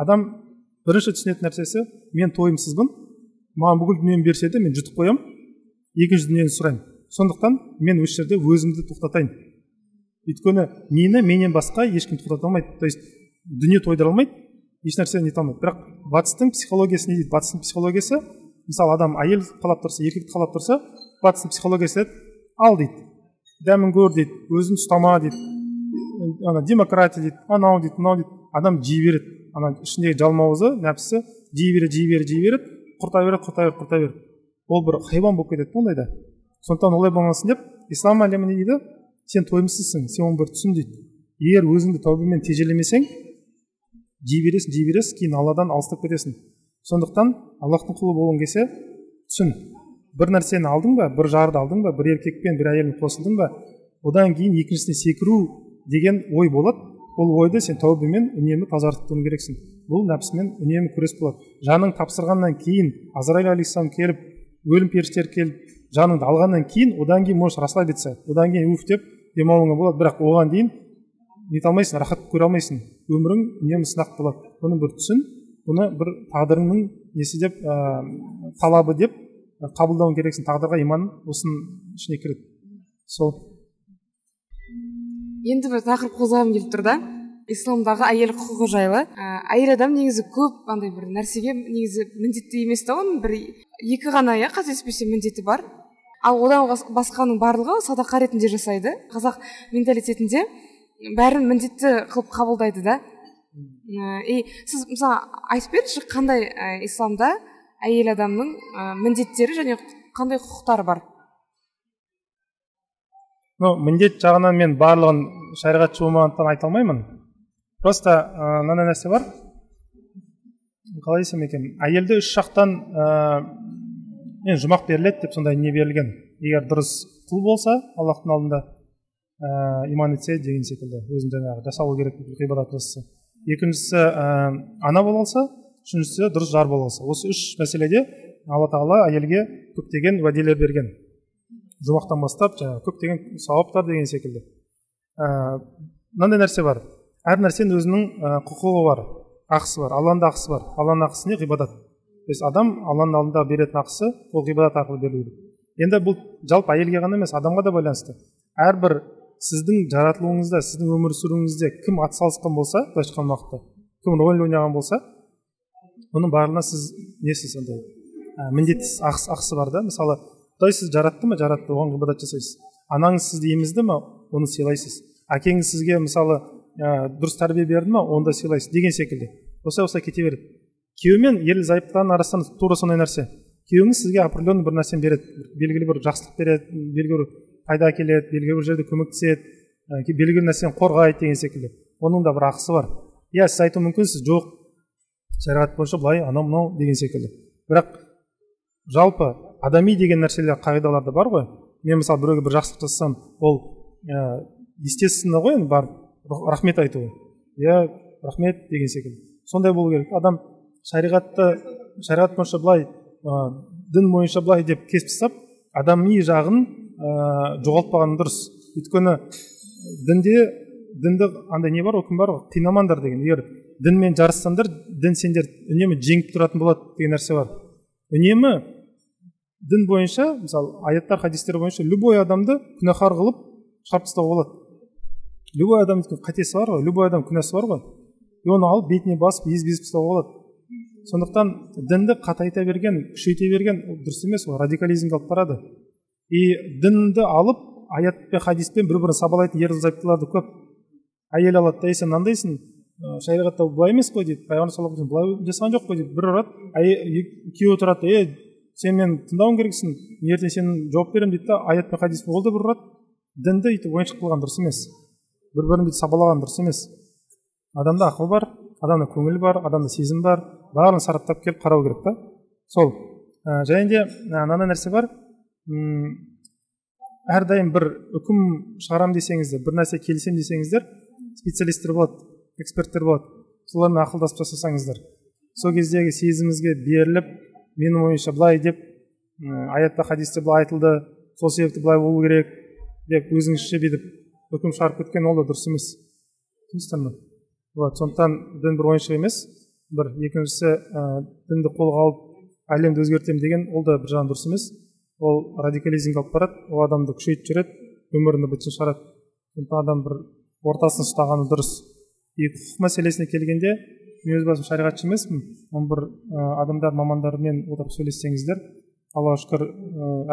адам бірінші түсінетін нәрсесі мен тойымсызбын маған бүкіл дүниені берсе де мен жұтып қоямын екінші дүниені сұраймын. Сондықтан мен осы жерде өзімді тоқтатайын өйткені мені менен басқа ешкім тоқтата алмайды. То есть дүние тойдыра алмайды ешнәрсе нете алмайды. Бірақ батыстың психологиясы не дейді? Батыстың психологиясы мысалы адам әйел қалап тұрса еркекті қалап тұрса батыстың психологиясы айтады ал дейді дәмін көр дейді өзін ұстама дейді ана демократия дейді анау дейді мынау дейді адам жей береді. Ана ішіндегі жалмауызы нәпсісі жей береді жей береді жей береді құрта береді құрта береді құрта береді ол бір хайуан болып кетеді да. Ондайда сондықтан олай болмасын деп ислам әлемі не дейді? Сен тойымсызсың сен оны бір түсін дейді. Егер өзіңді тәубемен тежелемесең жей бересің жей бересің кейін алладан алыстап кетесің. Сондықтан аллахтың құлы болғың келсе түсін. Бір нәрсені алдың ба бір жарды алдың ба бір еркекпен бір әйелмен қосылдың ба одан кейін екіншісіне секіру деген ой болады. Ол ойды сен тәубемен үнемі тазартып тұруың керексің. Бұл нәпсімен үнемі күрес болады. Жаның тапсырғаннан кейін азраил алейхисалам келіп өлім періштелері келіп жаныңды алғаннан кейін одан кейін можешь расслабиться одан кейін уф деп демалуыңа болады. Бірақ оған дейін нете алмайсың рахат көре алмайсың. Өмірің үнемі сынақ болады. Бұны бір түсін бұны бір тағдырыңның несі деп ә, талабы деп қабылдауың керексің тағдырға иман осының ішіне кіреді. Сол. Енді бір тақырып қозғағым келіп тұр да. Исламдағы әйел құқығы жайлы. Ә, әйел адам негізі көп андай бір нәрсеге негізі міндетті емес та оның. Бір екі ғана иә қателеспесем міндеті бар. Ал одан басқаның барлығы садақа ретінде жасайды. Қазақ менталитетінде бәрін міндетті қылып қабылдайды да. И сіз мысалы айтып беріңізші қандай ә, исламда әйел адамның ә, міндеттері және қандай құқықтары бар? Ну міндет жағынан мен барлығын шариғатшы болмағандықтан айта алмаймын. Просто мынандай нәрсе бар. Қалай десем екен? Әйелді үш жақтан мен жұмақ беріледі деп сондай не берілген. Егер дұрыс құл болса аллахтың алдында ә, иман етсе деген секілді. Өзін жаңағы жасалу керек ғибадат жасаса екіншісі ә, ана алса үшіншісі дұрыс жар бола алса осы үш мәселеде алла тағала әйелге көптеген уәделер берген. Жұмақтан бастап жаңағы көптеген сауаптар деген секілді. Ә, мынандай нәрсе бар. Әр нәрсенің өзінің құқығы бар ақысы бар. Алланың да ақысы бар. Алланың ақысы не? ғибадат. То есть адам алланың алдында беретін ақысы ол ғибадат арқылы берілу керек. Енді бұл жалпы әйелге ғана емес адамға да байланысты. Әрбір сіздің жаратылуыңызда сіздің өмір сүруіңізде кім атсалысқан болса былайша айтқан уақытта кім роль ойнаған болса оның барлығына сіз несіз андай ә, міндетті ақысы, ақысы бар да? мысалы құдай сізді жаратты ма? Жаратты оған ғибадат жасайсыз анаңыз сізді емізді ма? Оны сыйлайсыз әкеңіз сізге мысалы ә, дұрыс тәрбие берді ма? Онда сыйлайсыз деген секілді. Осылай осылай кете береді. Күйеу мен ерлі зайыптылардың арасында тура сондай нәрсе. Күйеуіңіз сізге определенный бір нәрсені береді. Белгілі бір жақсылық береді белгілі бір пайда әкеледі белгілі бір жерде көмектеседі ә, белгілі нәрсені қорғайды деген секілді. Оның да бір ақысы бар. Иә сіз айтуы мүмкінсіз жоқ. Шариғат бойынша былай анау мынау деген секілді. Бірақ жалпы адами деген нәрселер қағидаларда бар ғой. Мен мысалы біреуге бір жақсылық жасасам ол ә, естественно ғой енді барып рахмет айту иә рахмет деген секілді. Сондай болу керек. Адам шариғатты шариғат бойынша былай ә, дін бойынша былай деп кесіп тастап адами жағын ә, жоғалтпаған дұрыс. Өйткені дінде дінді андай не бар ғой кім бар ғой? Қинамаңдар деген. Егер дінмен жарыссаңдар дін сендер үнемі жеңіп тұратын болады деген нәрсе бар. Үнемі дін бойынша мысалы аяттар хадистер бойынша любой адамды күнәһар қылып шығарып тастауға болады. Любой адамдікі қатесі бар ғой любой адам күнәсі бар ғой. И оны алып бетіне басып езіп езіп тастауға болады. Сондықтан дінді қатайта берген күшейте берген дұрыс емес ол радикализмге алып барады. И дінді алып аят пен хадиспен бір бірін сабалайтын ерлі зайыптылар көп. Әйел алады да ей сен мынандайсың шариғатта былай емес қой дейді пайғамбар саллаллаху былай жасаған жоқ қой дейді бір ұрады күйеуі тұрады е сен мені тыңдауың керексің ертең сен жауап беремін дейді да аят пен хадиспен ол да бір ұрады дінді өйтіп ойыншық қылған дұрыс емес бір бірін бүйтіп сабалаған дұрыс емес адамда ақыл бар адамда көңіл бар адамда сезім бар барлығын сараптап келіп қарау керек та сол ә, және де мынандай нәрсе бар м әрдайым бір үкім шығарамын десеңіздер бір нәрсе келісемін десеңіздер специалисттер болады эксперттер болады. Солармен ақылдасып жасасаңыздар сол кездегі сезіміңізге беріліп менің ойымша былай деп аятта хадисте былай айтылды. Сол себепті былай болу керек деп өзіңізше бүйтіп үкім шығарып кеткен ол да дұрыс емес. Түсінесіздер ма вот сондықтан дін бір ойыншық емес. Бір екіншісі ә, дінді қолға алып әлемді өзгертемін деген ол да бір жағынан дұрыс емес. Ол радикализмге алып барады ол адамды күшейтіп жібереді өмірін бытын шығарады. Сондықтан адам бір ортасын ұстағаны дұрыс. И құқық мәселесіне келгенде мен өз басым шариғатшы емеспін. Оны бір ә, адамдар мамандармен отырып сөйлессеңіздер аллаға шүкір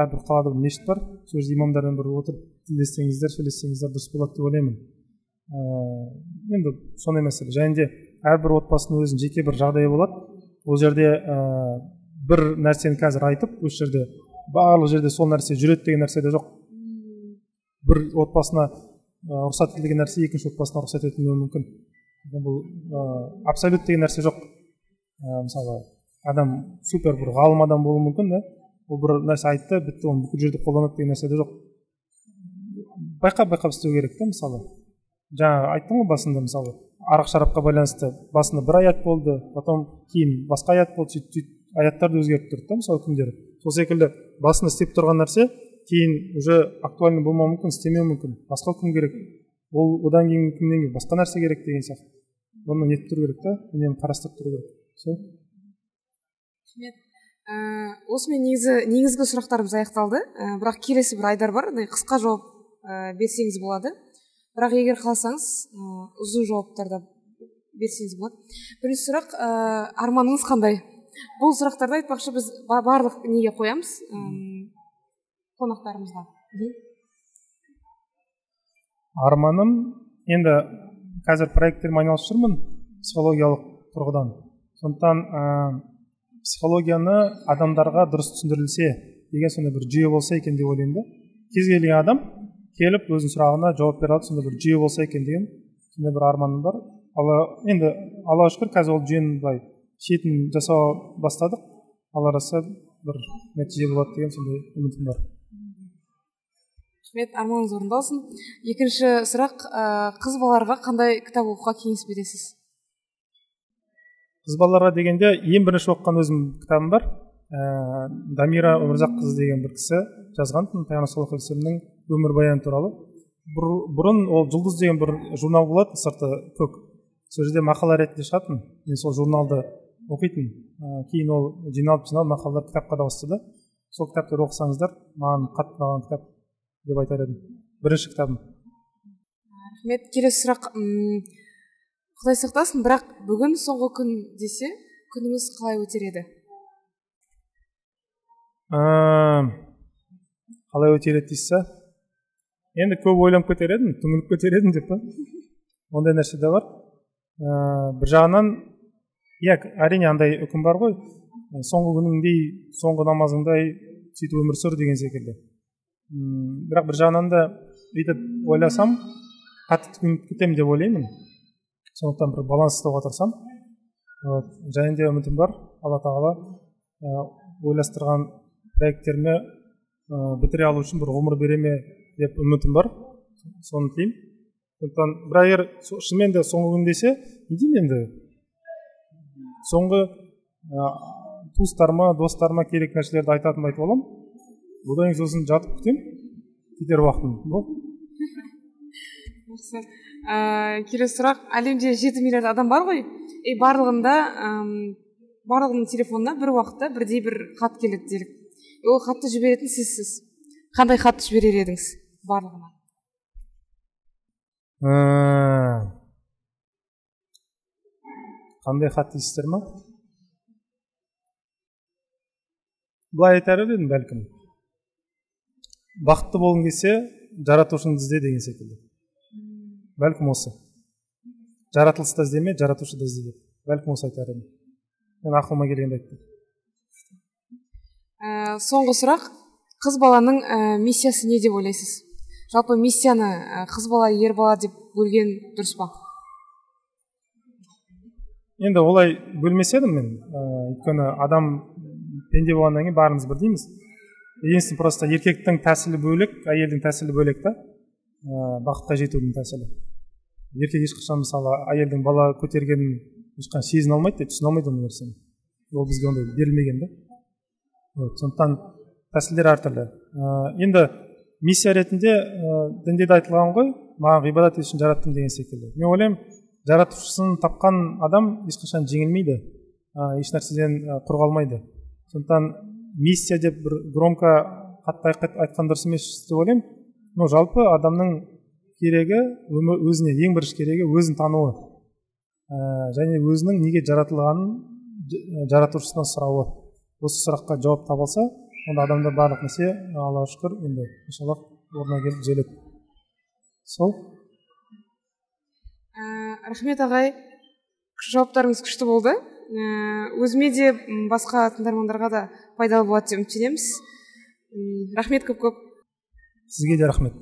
әрбір қалада мешіт бар. Сол жерде имамдармен бір отырып тілдессеңіздер сөйлессеңіздер дұрыс болады деп ойлаймын. Ә, енді сондай мәселе. Және де әрбір отбасының өзінің жеке бір жағдайы болады. Ол жерде ә, бір нәрсені қазір айтып осы жерде барлық жерде сол нәрсе жүреді деген нәрсе де жоқ. Бір отбасына рұқсат етілген нәрсе екінші отбасына рұқсат етілмеуі мүмкін. Бұл ә, абсолют деген нәрсе жоқ. Ә, мысалы адам супер бір ғалым адам болуы мүмкін да? Ол бір нәрсе айтты бітті оны бүкіл жерде қолданады деген нәрсе де жоқ. Байқап байқап істеу керек та мысалы. Жаңа айттым ғой басында мысалы. Арақ шарапқа байланысты басында бір аят болды потом кейін басқа аят болды сөйтіп сөйтіп аяттар да өзгеріп тұрды да мысалы үкімдері сол секілді басында істеп тұрған нәрсе кейін уже актуальный болмауы мүмкін істемеуі мүмкін. Басқа үкім керек? Ол одан кейін үкімнен кейін? Басқа нәрсе керек деген сияқты. Оны нетіп тұру керек та? Үнемі қарастырып тұру керек. Сол. Рахмет ә, осымен негізі негізгі сұрақтарымыз аяқталды. Бірақ келесі бір айдар бар. Қысқа жауап берсеңіз болады. Бірақ егер қаласаңыз ұзын жауаптарда берсеңіз болады. Бірінші сұрақ ә, арманыңыз қандай? Бұл сұрақтарды айтпақшы біз барлық неге қоямыз? Қонақтарымызға. Арманым енді қазір проекттермен айналысып жүрмін психологиялық тұрғыдан. Сондықтан ә, психологияны адамдарға дұрыс түсіндірілсе деген сондай бір жүйе болса екен деп ойлаймын да. Кез келген адам келіп өзінің сұрағына жауап бере алады сондай бір жүйе болса екен деген сондай бір арманым бар. Алла енді аллаға шүкір қазір ол жүйенің былай шетін жасау бастадық. Алла бір нәтиже болады деген сондай үмітім бар. Рахмет арманыңыз орындалсын екінші сұрақ қыз балаларға қандай кітап оқуға кеңес бересіз? Қыз балаларға дегенде ең бірінші оқыған өзім кітабым бар. Ә, дамира өмірзаққызы деген бір кісі жазған пайғамбар саллаллаху өмірбаяны туралы. Бұрын ол жұлдыз деген бір журнал болады сырты көк. Сол жерде мақала ретінде шығатын. Мен сол журналды оқитын ә, кейін ол жиналып жиналып мақалалар кітапқа да ауысты да. Сол кітаптарды оқысаңыздар маған қатты ұнаған кітап. Деп айтар едім. Бірінші кітабым. Рахмет. Келесі сұрақ құдай сақтасын бірақ бүгін соңғы күн десе күніңіз қалай өтер еді? Қалай өтер еді дейсіз енді көп ойланып кетер едім түңіліп кетер едім деп па? Ондай нәрсе де бар. Ә, бір жағынан иә әрине андай үкім бар ғой. Соңғы күніңдей соңғы намазыңдай сөйтіп өмір сүр деген секілді. Бірақ бір жағынан да бүйтіп ойласам қатты түңіліп кетемін деп ойлаймын. Сондықтан бір баланс ұстауға тырысамын вот және де үмітім бар алла тағала ә, ойластырған проекттеріме ә, бітіре алу үшін бір ғұмыр бере ме деп үмітім бар. Соны тілеймін. Сондықтан бірақ егер шынымен де соңғы күн десе не деймін енді? Соңғы ә, туыстарыма достарыма керек нәрселерді айтатынымды айтып аламын. Одан кейін сосын жатып күтемін кетер уақытым болды жақсы. Ә, келесі сұрақ. Әлемде жеті миллиард адам бар ғой. И барлығында барлығының телефонына бір уақытта бірдей бір хат келеді делік. Ол хатты жіберетін сізсіз. Қандай хатты жіберер едіңіз барлығына? Ә... қандай хат дейсіздер ма? Былай айтар едім бәлкім. Бақытты болғың келсе жаратушыңды ізде деген секілді. Бәлкім осы. Жаратылысты іздеме жаратушыды ізде деп. Бәлкім осы айтар едім. Мен ақылыма келгенді айттым. Ә, соңғы сұрақ. Қыз баланың ә, миссиясы не деп ойлайсыз? Жалпы миссияны ә, қыз бала ер бала деп бөлген дұрыс па? Енді олай бөлмес едім мен. Ә, өйткені адам пенде болғаннан кейін бәріміз бірдейміз единственное просто еркектің тәсілі бөлек әйелдің тәсілі бөлек та. Ә, бақытқа жетудің тәсілі. Еркек ешқашан мысалы әйелдің бала көтергенін ешқашан сезіне алмайды түсіне алмайды ол нәрсені. Ол бізге ондай берілмеген да вот сондықтан тәсілдер әртүрлі ә, енді миссия ретінде ә, дінде де айтылған ғой маған ғибадат ету үшін жараттым деген секілді. Мен ойлаймын жаратушысын тапқан адам ешқашан жеңілмейді. Ә, ешнәрседен құр қалмайды. Сондықтан миссия деп бір громко қатты айтқан дұрыс емес деп ойлаймын. Но жалпы адамның керегі өзіне ең бірінші керегі өзін тануы. Ә, және өзінің неге жаратылғанын жаратушысынан сұрауы. Осы сұраққа жауап табылса онда адамда барлық нәрсе аллаға шүкір енді иншалла орнына келіп түзеледі. Сол. Ә, рахмет ағай. Жауаптарыңыз күшті болды. Ә, өзіме де басқа тыңдармандарға да пайдалы болады деп үміттенеміз. Рахмет көп көп сізге де рахмет.